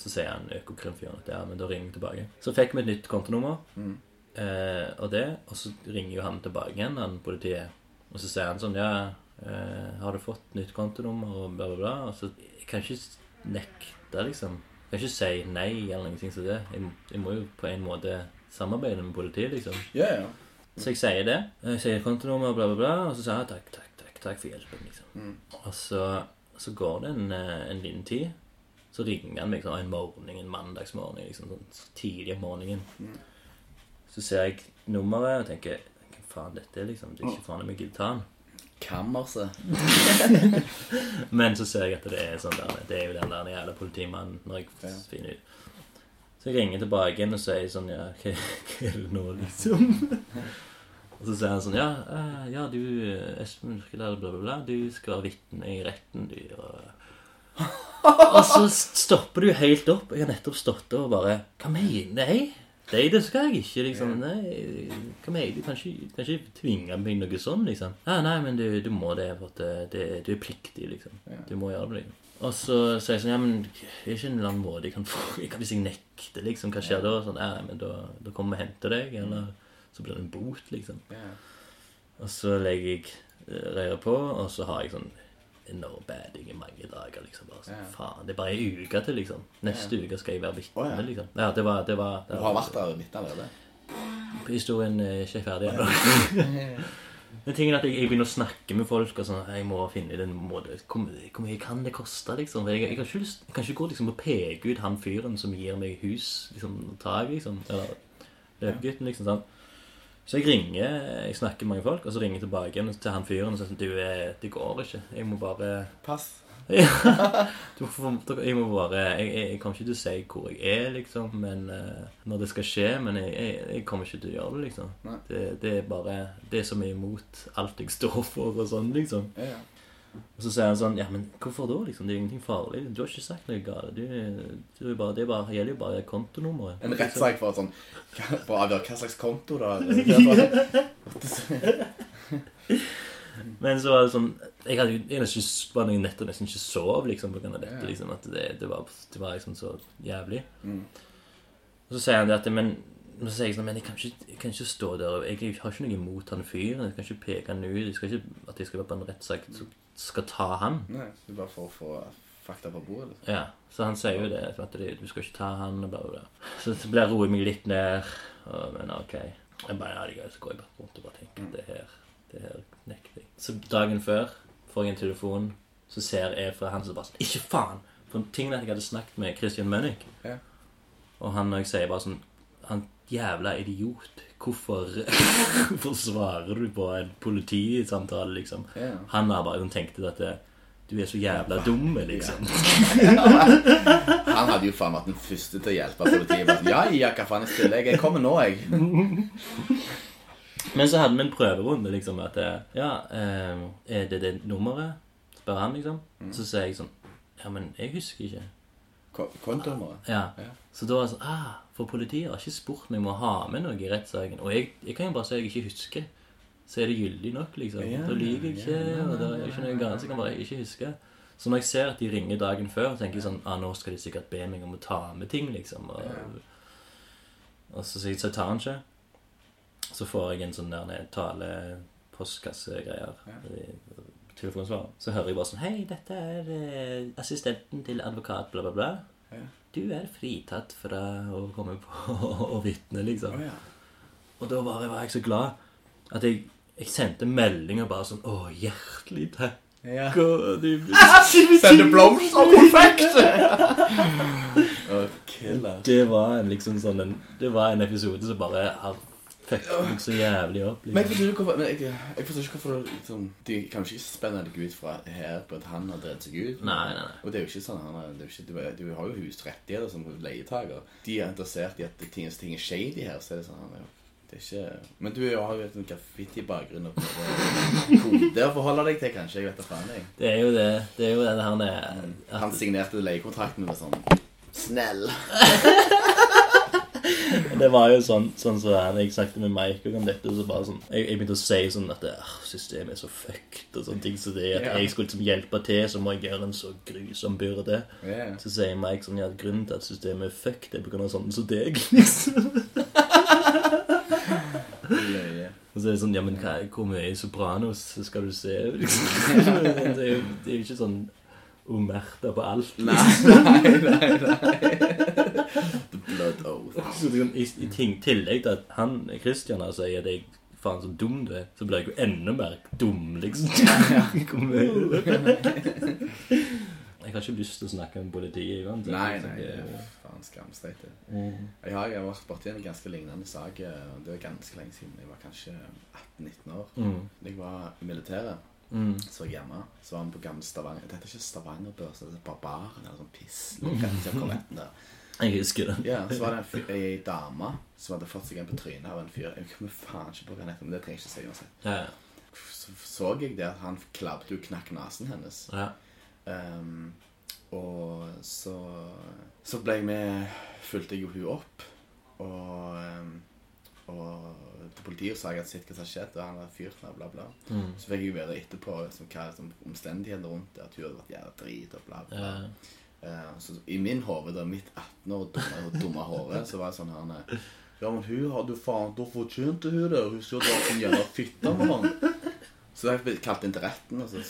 så sier han Økokrim-fyren at ja, men da ringer vi tilbake. Så fikk vi et nytt kontonummer, Mm. eh, og det, og så ringer jo han tilbake igjen, han politiet. Og så sier han sånn Ja, eh, har du fått nytt kontonummer, og bla, bla, bla. Og så jeg kan ikke nekte, liksom. Jeg kan ikke si nei eller noe som det. Jeg, jeg må jo på en måte samarbeide med politiet, liksom. Ja, ja. Så jeg sier det. Jeg sier kontonummer, bla, bla, bla. Og så sier jeg takk, takk, takk, takk for hjelpen, liksom. Mm. Og så, så går det en, eh, en liten tid. Så ringer han meg sånn en morgen, en mandagsmorgen, liksom, sånn tidlig om morgenen. Mm. Så ser jeg nummeret og tenker faen dette er, liksom? Det er ikke faen meg gitaren. Kammerset. [laughs] Men så ser jeg at det er sånn der Det er jo den der jævla politimannen når jeg finner ut. Så jeg ringer tilbake igjen og sier sånn Ja, [laughs] hva, hva er det nå, liksom? og så sier han sånn Ja, eh, ja du Espen bla, bla, bla. Du skal være vitne i retten, du. Og, [laughs] og så stopper du helt opp. Jeg har nettopp stått og bare Hva mener jeg? Nei, det skal jeg ikke, liksom. Nei, hva med du? Kan ikke, kan ikke tvinge meg noe sånn, liksom. Ja, nei, men du, du må det, for at det, det, du er pliktig, liksom. Du må gjøre det. liksom. Og så sier jeg sånn Ja, men det er ikke en eller annen måte jeg kan få jeg kan, Hvis jeg nekter, liksom, hva skjer da? Sånn, ja, nei, men da, da kommer vi og henter deg, eller så blir det en bot, liksom. Og så legger jeg eh, røret på, og så har jeg sånn enorm bading i mange dager. liksom bare så, Ja. Faen, Det er bare ei uke til, liksom. Neste uke skal jeg være vitne, Oh, liksom. Ja, det var, det var, det Du har vært der og vitnet allerede? Historien er ikke ferdig ennå. Men [laughs] tingen er at jeg, jeg begynner å snakke med folk og sånn Jeg må finne den måten Hvor mye kan det koste, liksom? For Jeg, jeg, ikke lyst, jeg kan ikke gå liksom og peke ut han fyren som gir meg hus, liksom, tak, liksom. Eller løpegutten, liksom. sånn Så jeg ringer, jeg snakker med mange folk, og så ringer jeg tilbake til han fyren og sier sånn Du, eh, det går ikke. Jeg må bare Pass. [laughs] ja. Jeg må bare jeg, jeg, kommer ikke til å si hvor jeg er, liksom, men eh, når det skal skje. Men jeg, jeg, jeg kommer ikke til å gjøre det, liksom. Det, det er bare det som er imot alt jeg står for, og sånn, liksom. Ja, ja. Og så sier han sånn Ja, men hvorfor da, liksom? Det er jo ingenting farlig. Du har ikke sagt noe galt. Du, du er bare, det bare, gjelder jo bare kontonummeret. En rettssak for sånn For å avgjøre hva slags konto, da? [laughs] [laughs] Men så var det sånn Jeg hadde jo jeg ikke, var noen netter nesten ikke sov liksom på grunn av dette. Liksom, At det, det, var, det var liksom så jævlig. Mm. Og så sier han det at Men, men så sier jeg sånn Men jeg kan ikke, jeg kan ikke stå der og Jeg har ikke noe imot han fyren. Jeg kan ikke peke han ut. Jeg skal ikke, at jeg skal være på en rettssak skal ta han. Nei, det er bare for å få fakta på bordet. Liksom. Ja, Så han sier jo det. At du skal ikke ta han og bla. Så det blir roet meg litt ned. Og, men ok. Jeg bare, ja, det greit, så går jeg bare rundt og bare tenker det her, det her nekter jeg. Så dagen før får jeg en telefon, så ser jeg fra han som bare sånn Ikke faen! For en ting at jeg hadde snakket med Christian Mønnik, Ja. og han og jeg sier bare sånn Han jævla idiot. Hvorfor, [laughs] hvorfor svarer du på en politisamtale, liksom? Ja. Han bare tenkt tenkte at det, du er så jævla dum, liksom. [laughs] Han hadde jo faen vært den første til å hjelpe politiet. Ja, ja, hva faen, jeg stiller. Jeg kommer nå, jeg. [laughs] Men så hadde vi en prøverunde, liksom, at Ja, eh, er det det nummeret? Spør han, liksom. Så sier jeg sånn Ja, men jeg husker ikke. Ko- Kontonummeret. Ja. Ja. Så da var det sånn Ah, for politiet har ikke spurt meg om å ha med noe i rettssaken. Og jeg, jeg kan jo bare si at jeg ikke husker. Så er det gyldig nok, liksom. Ja, da lyver jeg ikke, ja, og det er ikke noe. Så jeg kan bare ikke huske. Så når jeg ser at de ringer dagen før, tenker jeg sånn Ah, nå skal de sikkert be meg om å ta med ting, liksom. Og, og så, så tar han ikke. Så får jeg en sånn der tale postkassegreier. i Telefonsvar. Så hører jeg bare sånn Hei, dette er eh, assistenten til advokat, bla, bla, bla. Ja. Du er fritatt fra å komme på [laughs] og vitne, liksom. Oh, ja. Og da bare var jeg så glad at jeg, jeg sendte meldinger bare sånn Å, hjertelig takk. ja. [laughs] Sende blomster og konfekt! [laughs] Å, det var en liksom sånn en, Det var en episode som bare har fucket meg så jævlig opp. Men jeg Liksom. forstår ikke hvorfor jeg, jeg forstår ikke hvorfor liksom, De kan ikke spenne deg ut fra her på at han har drevet seg ut. Nei, nei, nei. Og det er jo ikke sånn han er, det ikke, du, du har jo husrettigheter som leietaker. De er interessert i at ting, ting er shady her, så er det sånn han er jo det er ikke Men du har jo en graffiti-bakgrunn og prøver kode å forholde deg til, kanskje. Jeg vet da faen, jeg. Det er jo det. Det er jo det han er at... Han signerte leiekontrakten med sånn Snell. [laughs] [laughs] Det var jo sånn sånn så jeg snakket med Mike om dette, så bare sånn Jeg, jeg begynte å si sånn at systemet er så fucked og sånne ting. Så det at jeg skulle liksom hjelpe til, så må jeg gjøre en så grusom byrde. Yeah. Så sier Mike sånn ja, grunnen til at systemet er fucked, er på grunn av sånne som deg. liksom. Og så er det sånn Ja, men hva, hvor mye Sopranos skal du se? Liksom. [laughs] Det, er jo, det er jo ikke sånn omerta på alt. Nei, nei, nei. nei. The blood oath. Så det, i, I ting, tillegg til at han Christian altså, sier at jeg faen så dum du er, så blir jeg jo enda mer dum, liksom. Jeg har ikke lyst til å snakke med politiet. uansett, Nei, nei. Det er er Faen skamstreit. Mm. Jeg har, vært borti en ganske lignende sak. eh, og Det var ganske lenge siden. Jeg var kanskje 18-19 år. Mm. Jeg var i militæret. Mm. Så jeg hjemme. Så var han på gamle Stavanger. Dette er ikke Stavanger-børs, det er Barbaren eller sånn piss. Korvetten der. Jeg husker det. Ja, så var det ei dame som hadde fått seg en på trynet av en fyr. Jeg kommer faen ikke på hva han heter, men det trenger jeg ikke si uansett. Ja, ja. Så så jeg det at han klabbet jo knakk nesen hennes. ja. Um, og så Så ble jeg med Fulgte jeg jo hun opp. Og ehm, Og til politiet sa jeg at sitt hva som skjedd, og han hadde fyrt henne, bla, bla. Mm. Så fikk jeg jo vite etterpå liksom, hva som omstendighetene rundt det, at hun hadde vært jævla drit og bla, bla. Ja. Eh, så i min hode, mitt 18 år dumme, dumme hode, så var det sånn her eh, Ja, men hun hadde faen Da fortjente hun det. Hun skulle det som jævla fitte med han. Så jeg kalt inn til retten, og så,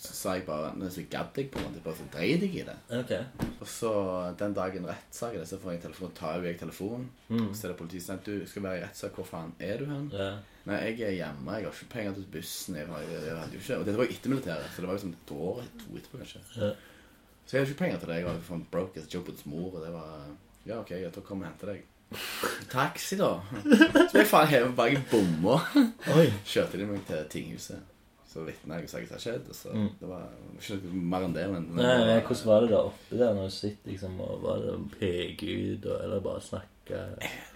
så sa jeg bare Men så gadd jeg på en måte. Bare så dreit jeg i det. Ok. Og så den dagen rettssak er det, så får jeg telefon, tar jeg telefonen. Mm. så er det politiet som sier Du skal være i rettssak. Hvor faen er du hen? Ja. Nei, jeg er hjemme. Jeg har ikke penger til bussen. Jeg, har, jeg, hadde jo ikke, og dette var jo etter militæret, så det var sånn et år to etterpå, kanskje. Yeah. Så jeg hadde ikke penger til det. Jeg var sånn broke as jobbens mor, og det var Ja, OK, jeg tar kom og henter deg. [laughs] Taxi, da. Så jeg faen hevet bak i bomma. Kjørte de meg til tinghuset. Så vitna jeg og sa hva som hadde skjedd. Og så, Det var ikke mer enn det, men, men Nei, men Hvordan var det da oppe der når du sitter liksom og var det peke ut, og, eller bare snakke?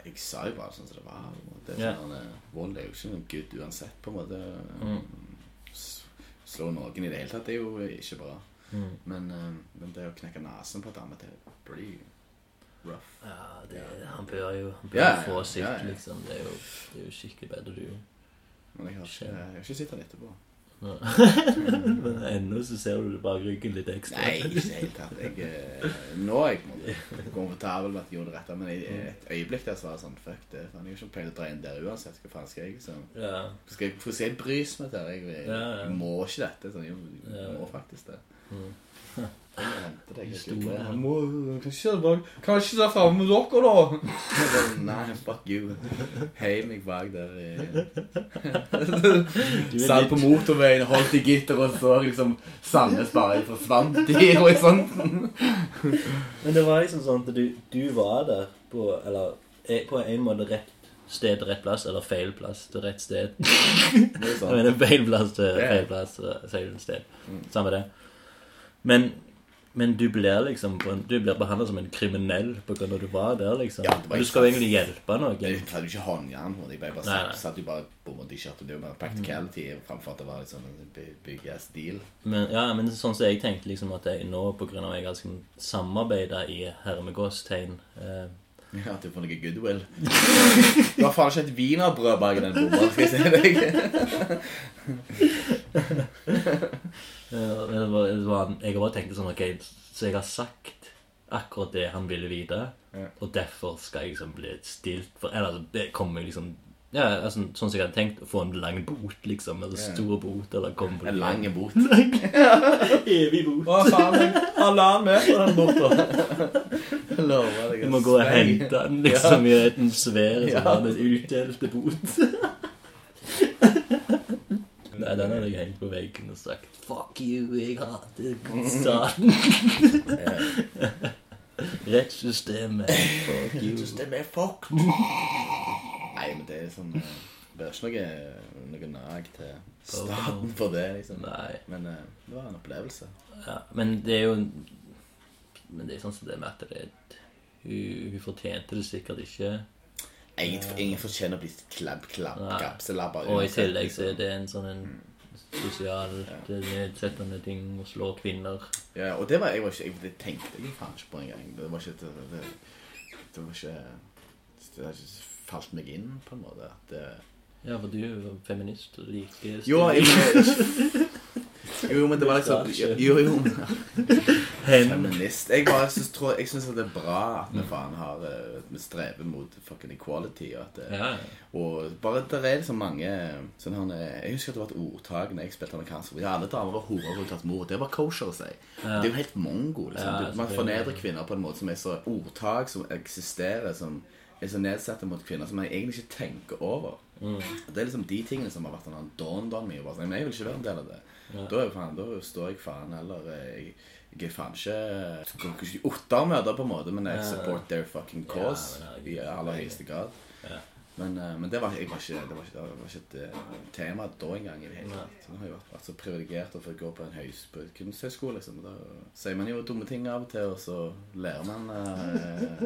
Jeg sa jo bare sånn som det var. Det er sånn, yeah. Vold er jo ikke noe good uansett, på en måte. Mm. Slå noen i det hele tatt det er jo ikke bra. Mm. Men, eh, men det å knekke nesen på et dame, det blir rough. Ja, det, han bør jo han bør Ja, få sitt, ja, ja. liksom. Det er jo, det er jo skikkelig bedre, du. Men jeg har ikke, jeg har ikke sett han etterpå. [laughs] Men ennå så ser du bare ryggen litt ekstra. Nei, ikke helt det tatt. Jeg, eh, nå er jeg komfortabel med at jeg gjorde det rette, men i et øyeblikk der så var det sånn Fuck det. Faen, jeg har ikke til å dra inn der uansett. Hva faen skal jeg liksom Ja. Skal jeg, få skal jeg brys meg til? Jeg, jeg, Ja, ja. jeg må ikke dette. Sånn, jeg, jeg må faktisk det. Mm. Jeg, jeg kan ikke kjøre bak Kan ikke med dere, da? [laughs] Nei, fuck you. Hei meg bak der i er [laughs] Satt på motorveien, holdt i gitter og så liksom Sandnes bare forsvant i horisonten. men det var liksom sånn at du, du var der på Eller eh, på en måte rett sted til rett plass, eller feil plass til rett sted. [laughs] Jeg mener feil plass til feil plass feil sted. Mm. Samme det. Men, men du blir liksom Du blir behandla som en kriminell av at du var der, liksom. Ja, var du skal jo egentlig hjelpe noen. Jeg jo ikke håndjern på det. Jeg bare Nei, satt, nei. satt jo bare måte i kjøttet. Det var bare practicality framfor at det var liksom en big- big ass deal. Men, ja, men sånn som jeg tenkte liksom at jeg nå, av at jeg har liksom samarbeida i hermegåstegn eh, Ja, At du får noe goodwill. Du har faen ikke et wienerbrød bak den bomba, skal jeg si deg. [laughs] [laughs] Ja, det var, det var, jeg bare tenkte sånn Ok, så jeg har sagt akkurat det han ville vite, Ja. og derfor skal jeg liksom bli stilt for Eller det kommer jeg liksom Ja, altså, sånn som jeg hadde tenkt, å få en lang bot, liksom. Eller Ja. stor bot, eller komme på En lang bot. [laughs] Evig bot. Å, faen. Halvannen meter den borte. [laughs] Lover deg. Du må gå og hente den liksom i en svær sånn ja. utdelte bot. [laughs] Nei, den hadde jeg hengt på veggen og sagt Fuck you, jeg hater staten. [laughs] Rettssystemet. Fuck you. Systemet er fucked. Nei, men det er sånn eh, Det er ikke noe, noe nag til staten for det, liksom. Nei. Men eh, det var en opplevelse. Ja, men det er jo Men det er sånn som det med at det er hun, hun fortjente det sikkert ikke. Ingen, ingen fortjener å bli klabb, klabb, kapselabba. Og i tillegg så er liksom. det en sånn en sosial det er nedsettende ting å slå kvinner. Ja, og det var jeg, var ikke, jeg, det tenkte jeg faen ikke på engang. Det var ikke det, det, det var ikke Det har ikke falt meg inn, på en måte. Det, Ja, for du er feminist og liker jo, jeg, [laughs] jo, men det var liksom Jo, jo. Feminist. Jeg bare synes, tror, jeg syns det er bra at vi faen har eh, Vi strever mot fucking equality. Og, at, det- Ja, og bare der er liksom mange sånn han, Jeg husker at det var et ordtak når jeg spilte amerikansk Ja, alle damer var horer unntatt mor. Det var kosher å si. Det er jo helt mongo. Liksom. Ja, Man fornedrer kvinner på en måte som er så ordtak som eksisterer, som er så nedsatte mot kvinner, som man egentlig ikke tenker over. Mm. Det er liksom de tingene som har vært en bare sånn, Men jeg vil ikke være en del av det. Da, er faen, da står jeg faen heller eh, Jeg, jeg er faen ikke går ikke ottermøter, på en måte, men jeg support their fucking cause Ja, i aller høyeste grad. Ja. Men, eh, men det, var, jeg var ikke, det, var ikke, det var ikke et eh, tema da engang. i det hele tatt. Nå har jeg vært, vært så privilegert å få gå på en høys, på kunsthøyskole. Liksom. Da sier man jo dumme ting av og til, og så lærer man eh,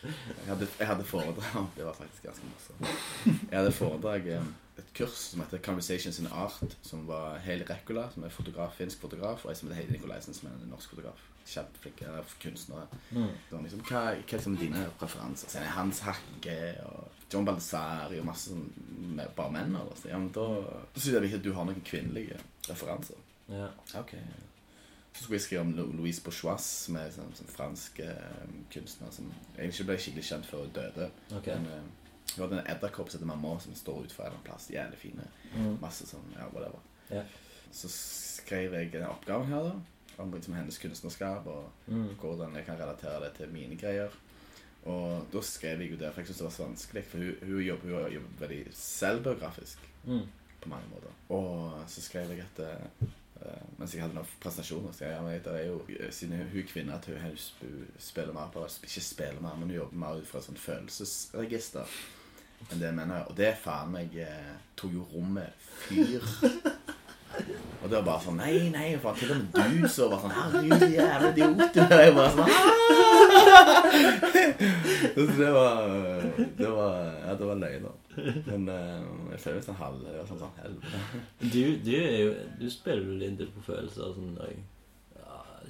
[laughs] jeg, hadde, jeg hadde foredrag Det var faktisk ganske morsomt. Jeg hadde foredrag eh, et kurs som heter Conversations in Art, som var Heli Rekula, som er fotograf, finsk fotograf, og ei som heter Heidi Nikolaisen, som er en norsk fotograf. Kjempeflinke kunstnere. Mm. Var liksom, hva, hva er liksom dine preferanser? Så er Hans Hakke og John Baldassari og masse sånn, med- bare menn. Altså. Ja, men da, da synes jeg viktig at du har noen kvinnelige referanser. ja. Ok. Så skulle jeg skrive om Louise Bourgeois, som er en sånn, sånn fransk eh, kunstner som egentlig ble skikkelig kjent før hun døde. Okay. Men, eh, hun hadde en edderkopp som heter Mamma, som står utenfor en eller annen plass. Jævlig fine. Mm. Masse sånn, ja, whatever. Yeah. Så skrev jeg en oppgave her, da. Om liksom hennes kunstnerskap, og Mm. hvordan jeg kan relatere det til mine greier. Og da skrev jeg jo det, for jeg syntes det var så vanskelig. For hun, hun, jobber, hun jobber veldig selvbiografisk Mm. på mange måter. Og så skrev jeg at eh, mens jeg hadde noen presentasjoner, så jeg, ja, men det er jo, eh, siden hun er kvinne, at hun, hun spiller mer på Ikke spiller mer, men hun jobber mer ut fra et sånt følelsesregister enn det menn gjør. Og det faen meg eh, tok jo rommet fyr. Og det var bare sånn Nei, nei, faen, til og med du så var sånn Herregud, jævla idiot. Og jeg bare sånn Så det var Det var Ja, det var løgn. Men uh, jeg føler meg sånn halv det sånn, sånn helvete. Du, du er jo Du spiller jo litt på følelser og sånn òg.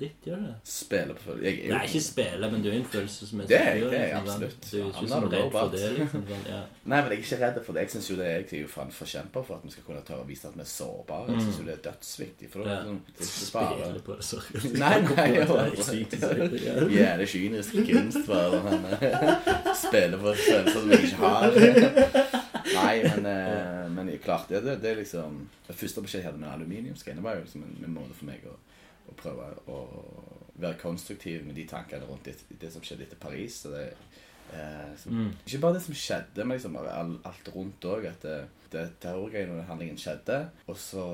Ja, litt, gjør du det? Spiller på følelser. Jeg er jo Nei, ikke spille, men du er en følelsesmessig Det er jeg, det er jeg liksom, absolutt. Du er I'm ikke not sånn a redd for robot. det, liksom. Sånn, ja. Nei, men jeg er ikke redd for det. Jeg synes jo det er jeg er jo faen forkjemper for at vi skal kunne tørre å vise at vi er sårbare. Jeg synes jo det er dødsviktig. For da [laughs] Ja. er det sånn, det er bare Spille på det, sorry. Nei, nei, jeg jo. er det Jævlig kynisk kunst for han spiller på følelser som jeg ikke har. Nei, men, eh, men klart det, det, det er liksom første beskjed jeg hadde med aluminiumsgreiene, var jo liksom en, en måte for meg å, å prøve å være konstruktiv med de tankene rundt det, det som skjedde etter Paris. Så det, eh, som, Mm. Ikke bare det som skjedde, men liksom alt rundt òg. At det, det terrorgreiene og den handlingen skjedde, og så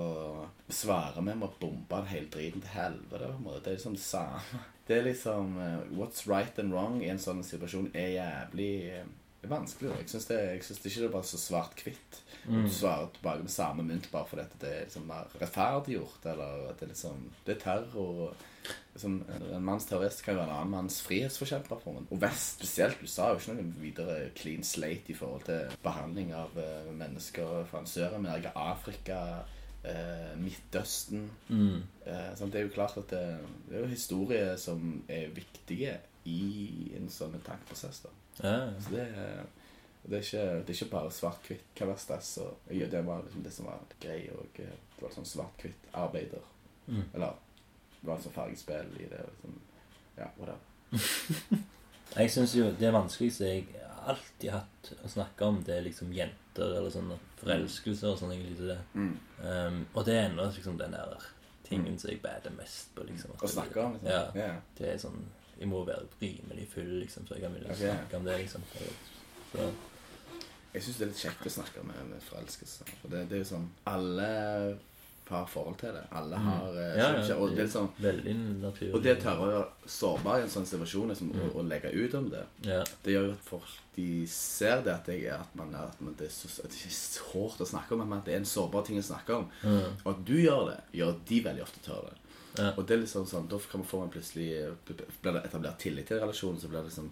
svarer vi med å bombe hele driten til helvete. Det er liksom det samme. [laughs] Det er liksom eh, What's right and wrong i en sånn situasjon er jævlig eh, vanskelig. da. Jeg syns det, synes det er bare så svart-hvitt. Mm. Du svarer tilbake med samme mynt bare fordi det er liksom mer rettferdiggjort. Eller at det er liksom Det er terror. Liksom, en manns terrorist kan jo være en annen manns frihetsforkjemper. For meg. Og Vest spesielt. USA er jo ikke noe videre clean slate i forhold til behandling av eh, mennesker fra Sør-Amerika, Afrika, eh, Midtøsten. Mm. Eh, det er jo klart at det, det er jo historier som er viktige i en sånn tankeprosess. da. Så det, det, er ikke, det er ikke bare svart-hvitt. Hva var ja, det var liksom det som var grei. Og eh, det var sånn svart-hvitt arbeider. Mm. Eller det var sånn fargespill i det. og Liksom, ja, whatever. [laughs] Jeg syns jo det vanskeligste jeg alltid hatt å snakke om, det er liksom jenter eller sånne forelskelser og sånn. egentlig til det. Mm. Um, og det er ennå liksom den der tingen som jeg bader mest på. liksom. Å snakke om liksom. Ja. Ja. Det er sånn Jeg må være rimelig full, liksom, så jeg kan begynne å snakke om det, liksom. Så, Jeg syns det er litt kjekt å snakke med, med forelskelse. For det, det er jo sånn Alle har forhold til det. Alle har eh, Mm. Ja, ja, og det er sånn Veldig naturlig. og det å tørre å være sårbar i en sånn situasjon liksom, Mm. å, å, legge ut om det, Ja. det gjør jo at folk de ser det at, jeg, at, man, at man, det, er så, at det er så å snakke om, men at det er en sårbar ting å snakke om. Mm. Og at du gjør det, gjør at de veldig ofte tør det. Ja. Og det er liksom sånn, Da kan man plutselig Blir det etablert tillit til relasjonen, så blir det liksom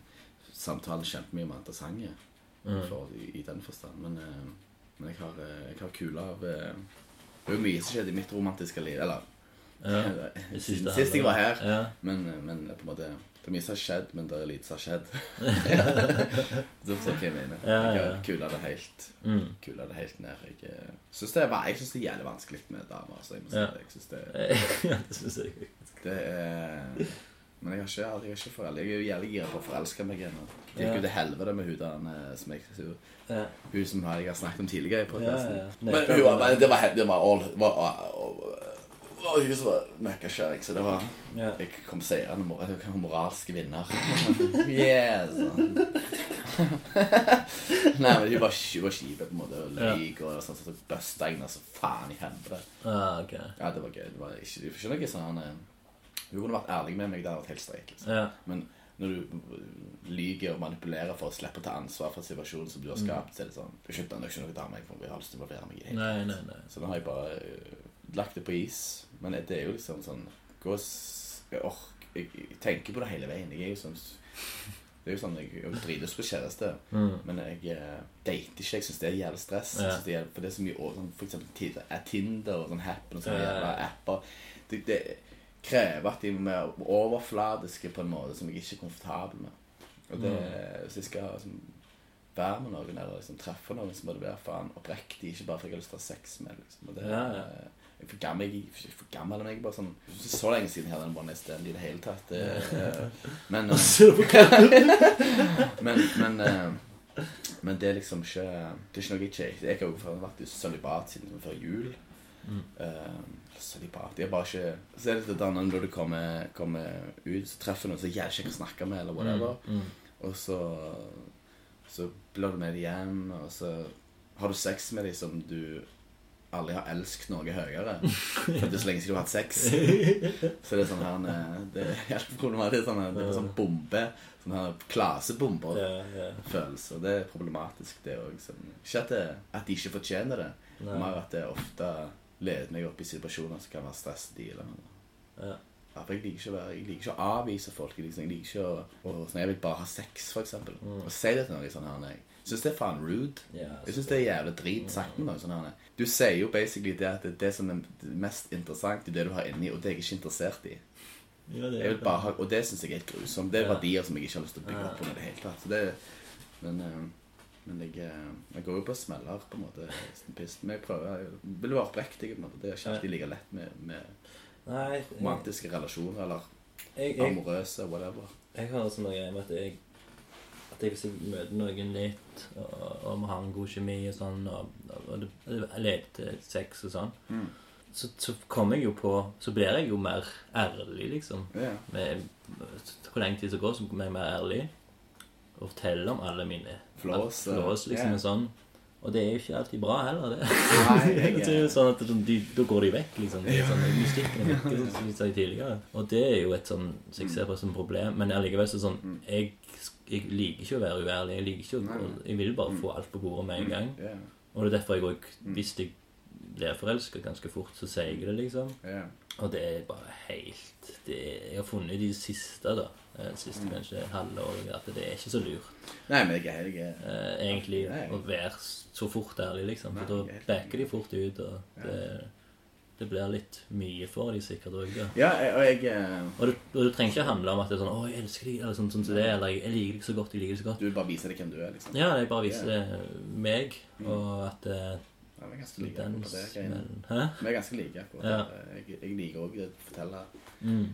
samtalen kjempemye mer interessante Mm. for, i, i den forstand. Men, eh, men jeg har, eh, jeg har kule av eh, Det er jo mye som skjedde i mitt romantiske liv. Eller Ja, siden sist jeg var her. Ja. Men, eh, men på en måte Det er mye som har skjedd, men det er lite som har skjedd. [laughs] du er hva jeg mener. Ja, ja, Jeg ja. kula det helt Mm. Kula det helt ned. Jeg eh, syns det, jeg synes det er jævlig vanskelig med damer. Så jeg må si Ja. det. Jeg synes det, [laughs] ja, det syns jeg. det er Men jeg har ikke, jeg har ikke foreldre. Jeg er jo jævlig gira på å forelske meg ennå. Det gikk jo til helvete med hun der eh, som jeg Ja. Hun som jeg har snakket om tidligere i podkasten. Ja, ja. Men hun var, det var, det var all det var, det var hun som var møkkakjerring, så det var yeah. Jeg kom seirende mor, moralsk vinner. yes! [laughs] Nei, men hun var, hun var kjip på en måte. Og løy og sånn, så busta jeg henne så faen i helvete. Ah, okay. Ja, det var gøy. Det var ikke, ikke noe sånn eh, Hun kunne vært ærlig med meg. Det hadde vært helt streit. Liksom. Yeah. Men når du lyver og manipulerer for å slippe å ta ansvar for situasjonen som du har skapt, så er det sånn skjønner det er ikke noe dame jeg får- jeg har lyst til å involvere meg i. Nei, nei, nei. Så nå har jeg bare eh, lagt det på is. Men det er jo liksom sånn Gå og jeg, jeg, tenker på det hele veien. Jeg er jo sånn Det er jo sånn Jeg, jeg drives på kjæreste, Mm. men jeg eh, dater ikke. Jeg syns det er jævlig stress. Ja. Det er, for det er så mye å- sånn, For eksempel Tinder, er Tinder og sånn Happen og sånne Ja, ja, apper. Det, det krever at de er overfladiske på en måte som jeg ikke er komfortabel med. Og det, Mm. Hvis jeg skal liksom, være med noen eller liksom, treffe noen, så må det være faen oppriktig. Ikke bare for jeg har lyst til å ha sex med. Liksom. Og det, Ja, ja. Jeg jeg for gammel, jeg for gammel men jeg bare sånn så lenge siden her den One Night Stand i det hele tatt. Eh, [laughs] men, [laughs] men, men, eh, men det er liksom ikke Det er ikke noe jeg ikke Jeg har jo vært i sølibat siden før jul. Mm. Uh, sølibat Jeg er bare ikke Så er det litt annet når du kommer, kommer ut, så treffer noen som er jævlig kjekk å snakke med, eller whatever. Mm. Mm. Og så Så blir du med dem hjem, og så har du sex med dem som du aldri har elsket noe høyere. For det er så lenge siden du har hatt sex. [laughs] Så det er sånn her eh, Det er helt problematisk. Sånn, det er sånn bombe. Sånn her klasebomber. Ja, ja. Følelse. Og det er problematisk, det òg. Ikke at, det, at de ikke fortjener det, Nei. mer at det ofte leder meg opp i situasjoner som kan være stressende. Eller noe. Ja. Ja, for jeg liker ikke å, være, jeg liker ikke å avvise folk. Jeg liker, jeg liker ikke å, å sånn, Jeg vil bare ha sex, for eksempel. Mm. Og si det til noen sånn her. Jeg syns det er faen rude. Ja, Jeg syns det er jævlig drit sagt med noen sånn her. Du sier jo basically det at det, er som er mest interessant, er det du har inni, og det er jeg ikke interessert i. Ja, det Jeg vil bare ha, og det syns jeg er helt grusomt. Det er Ja. verdier som jeg ikke har lyst til å bygge opp på i det hele tatt. Så det, men eh, men jeg, eh, jeg går jo på smeller, på en måte. Men jeg prøver jeg vil være oppriktig. på en måte. Det er ikke alltid like lett med, med Nei, jeg, romantiske relasjoner eller jeg, jeg, amorøse, whatever. jeg har sånn noe med at jeg At jeg hvis jeg møter noen litt, og, og vi har en god kjemi og sånn, og, og det, det leder til sex og sånn, Mm. så, så kommer jeg jo på Så blir jeg jo mer ærlig, liksom. Yeah. Med, hvor lenge tid som går, så blir jeg mer ærlig. Og forteller om alle mine Flås, flås liksom, yeah. sånn. Og det er jo ikke alltid bra heller, det. Nei, det er [laughs] jo sånn at de, Da går de vekk, liksom. Det er sånn, mystikken er vekke, som vi sa tidligere. Og det er jo et sånn som jeg ser på som problem. Men allikevel så sånn jeg, jeg liker ikke å være uærlig. Jeg liker ikke å, Jeg vil bare få alt på bordet med en gang. Og det er derfor jeg òg, hvis jeg blir forelska ganske fort, så sier jeg det, liksom. Yeah. Og det er bare helt det er, Jeg har funnet de siste, da. Siste Siste kanskje halvåret, at det er ikke så lurt. Nei, men jeg, er- jeg, er- Eh, egentlig Nei. å være så fort ærlig, liksom. For da backer de fort ut, og det, det blir litt mye for de sikkert òg, ja, og jeg eh, Og du, og du, trenger ikke handle om at det er sånn 'Å, jeg elsker deg', eller sånn, sånn som det, eller 'Jeg liker deg så godt, jeg liker deg så godt'. Du bare vise deg hvem du er, liksom. Ja, jeg bare viser yeah. meg, og at eh, Ja, vi er ganske like akkurat på det. greiene. Vi er ganske like akkurat Ja. Jeg, jeg liker òg å fortelle. Mm.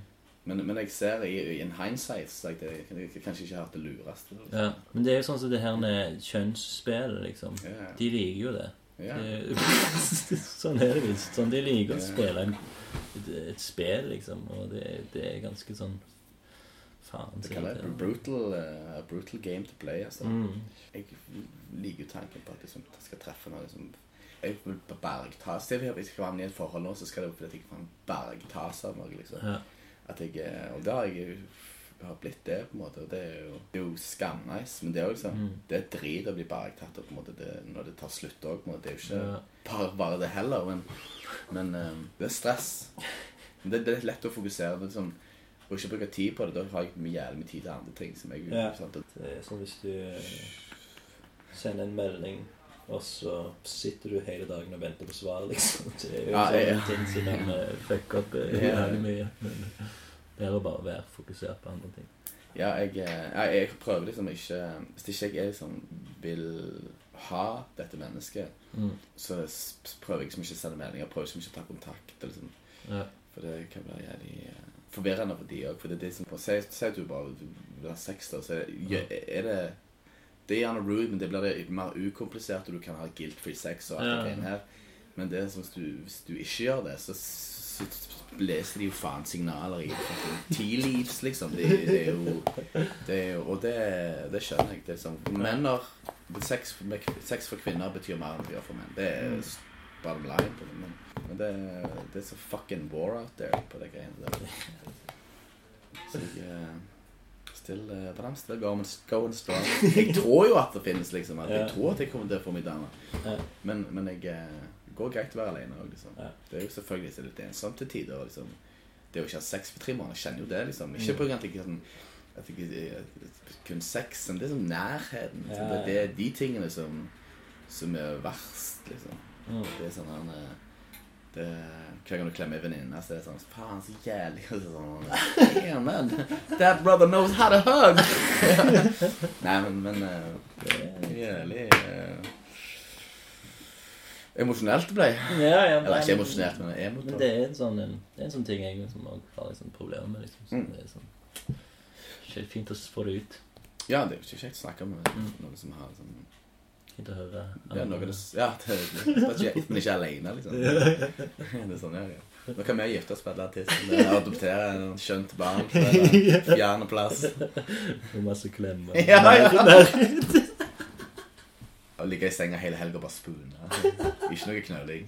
Men, men jeg ser i, i en hindsight så jeg, det, jeg, jeg kanskje ikke har hatt det lureste. Liksom. Ja. Men det er jo sånn som det her med kjønnsspill, liksom. Ja. De liker jo det. Ja. Det- [laughs] sånn er det visst. Sånn, de liker å spille en, et, et spill, liksom. Og det, det er ganske sånn Faen. Det kaller jeg det- brutal, uh, brutal game to play. Altså. Mm. Jeg liker jo tanken på at liksom, jeg skal treffe noe liksom, Jeg vil bergtas. Hvis jeg skal være med i et forhold nå, så skal det jo fordi jeg kan bergtas av noe. liksom. Ja. At jeg, eh, og da har jeg jo har blitt det, på en måte. og Det er jo, det er jo skamnice. Men det er jo liksom Mm. Det er drit å bli bergtatt av på en måte, det, når det tar slutt òg. Det er jo ikke Ja. bare, bare det heller. Men, men um, det er stress. Det, det er lett å fokusere. Er liksom, og ikke bruke tid på det, da har jeg jævlig mye tid til andre ting. som jeg Ja. sant? Det er sånn hvis du sender en melding, og så sitter du hele dagen og venter på svar, liksom. Det er jo Ja, sånne ja. ting som kan eh, fucke opp eh, jævlig mye. Men det er å bare være fokusert på andre ting. Ja, jeg, eh, jeg, jeg prøver liksom ikke Hvis ikke jeg liksom vil ha dette mennesket, Mm. så prøver jeg liksom ikke å sende meldinger. Prøver liksom ikke å ta kontakt. Liksom. Ja. For det kan være jævlig eh, forvirrende for de òg. For det er det som Si at du bare vil ha sex, da, så er det Det er gjerne rude, men det blir det mer ukomplisert, og du kan ha guilt-free sex og alt det Ja. greiene her. Men det er sånn hvis, du, hvis du ikke gjør det, så, så leser de jo faen signaler i T-leaves, liksom. Det, det er jo det er jo, Og det, det skjønner jeg. Det er sånn, menn har sex, sex for kvinner betyr mer enn det gjør for menn. Det er Mm. bottom line på det. Men, men det, det er så fucking war out there på det greiene der. Så jeg eh, Still, uh, but I'm going, going strong. Jeg tror jo at det finnes, liksom. At jeg tror at jeg kommer til å få meg dame. Men, men jeg eh, går greit å være alene òg, liksom. Ja. Det er jo selvfølgelig litt ensomt til tider. Liksom. Det å ikke ha sex på tre måneder, jeg kjenner jo det, liksom. Ikke Mm. på grunn av at jeg sånn at jeg eh, kun sex, men det er sånn nærheten. Så det, det er de tingene som, som er verst, liksom. Mm. Det er sånn han eh, det, Hver gang du klemmer en venninne, så er det sånn Faen, så jævlig [laughs] og sånn, yeah, man, That brother knows how to hug! [laughs] Nei, men, men eh, det er jævlig uh, emosjonelt det ble. Ja, ja, Eller ikke emosjonelt, men Men det er en sånn, en, det er en sånn ting jeg liksom, har liksom problemer med. Liksom. Så Mm. det er sånn ikke fint å få det ut. Ja, det er jo ikke kjekt å snakke med Mm. noen som har sånn Fint å høre. Ja, noe det, ja det er det er [laughs] ikke, men ikke alene, liksom. [laughs] Det er sånn, ja, ja. Nå kan vi gifte oss eller annet tidspunkt. eller [laughs] Adoptere en skjønt barn fra en fjern plass. Og masse klemmer. Ja, ja. Der. Og ligge i senga hele helga og bare spune. Ikke noe knøling.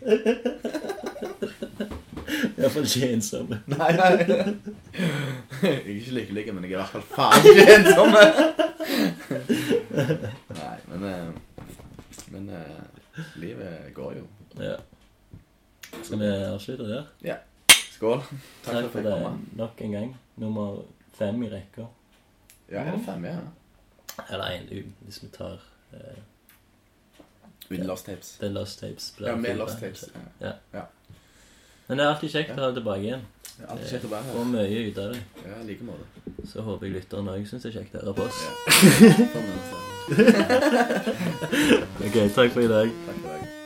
Iallfall ikke ensomme. Nei, nei. Jeg er ikke lykkelig, men jeg er i hvert fall faen ikke ensomme. Nei, men eh, Men eh, livet går jo. Ja. Skal vi avslutte der? Skål. Takk for at jeg fikk det komme. nok en gang. Nummer fem i rekka. Ja, er det fem, ja? Eller én, hvis vi tar eh, Uten lost tapes. The Lost Tapes. Ja, det med lost tapes. Ja. Ja. Men det er alltid kjekt å ha deg tilbake igjen. Det er Alltid kjekt å være Får Og mye ut av det. Ja, i like måte. Så håper jeg lytteren òg syns det er kjekt å høre på oss. Ja. [laughs] Ok, takk for i dag. Takk for det.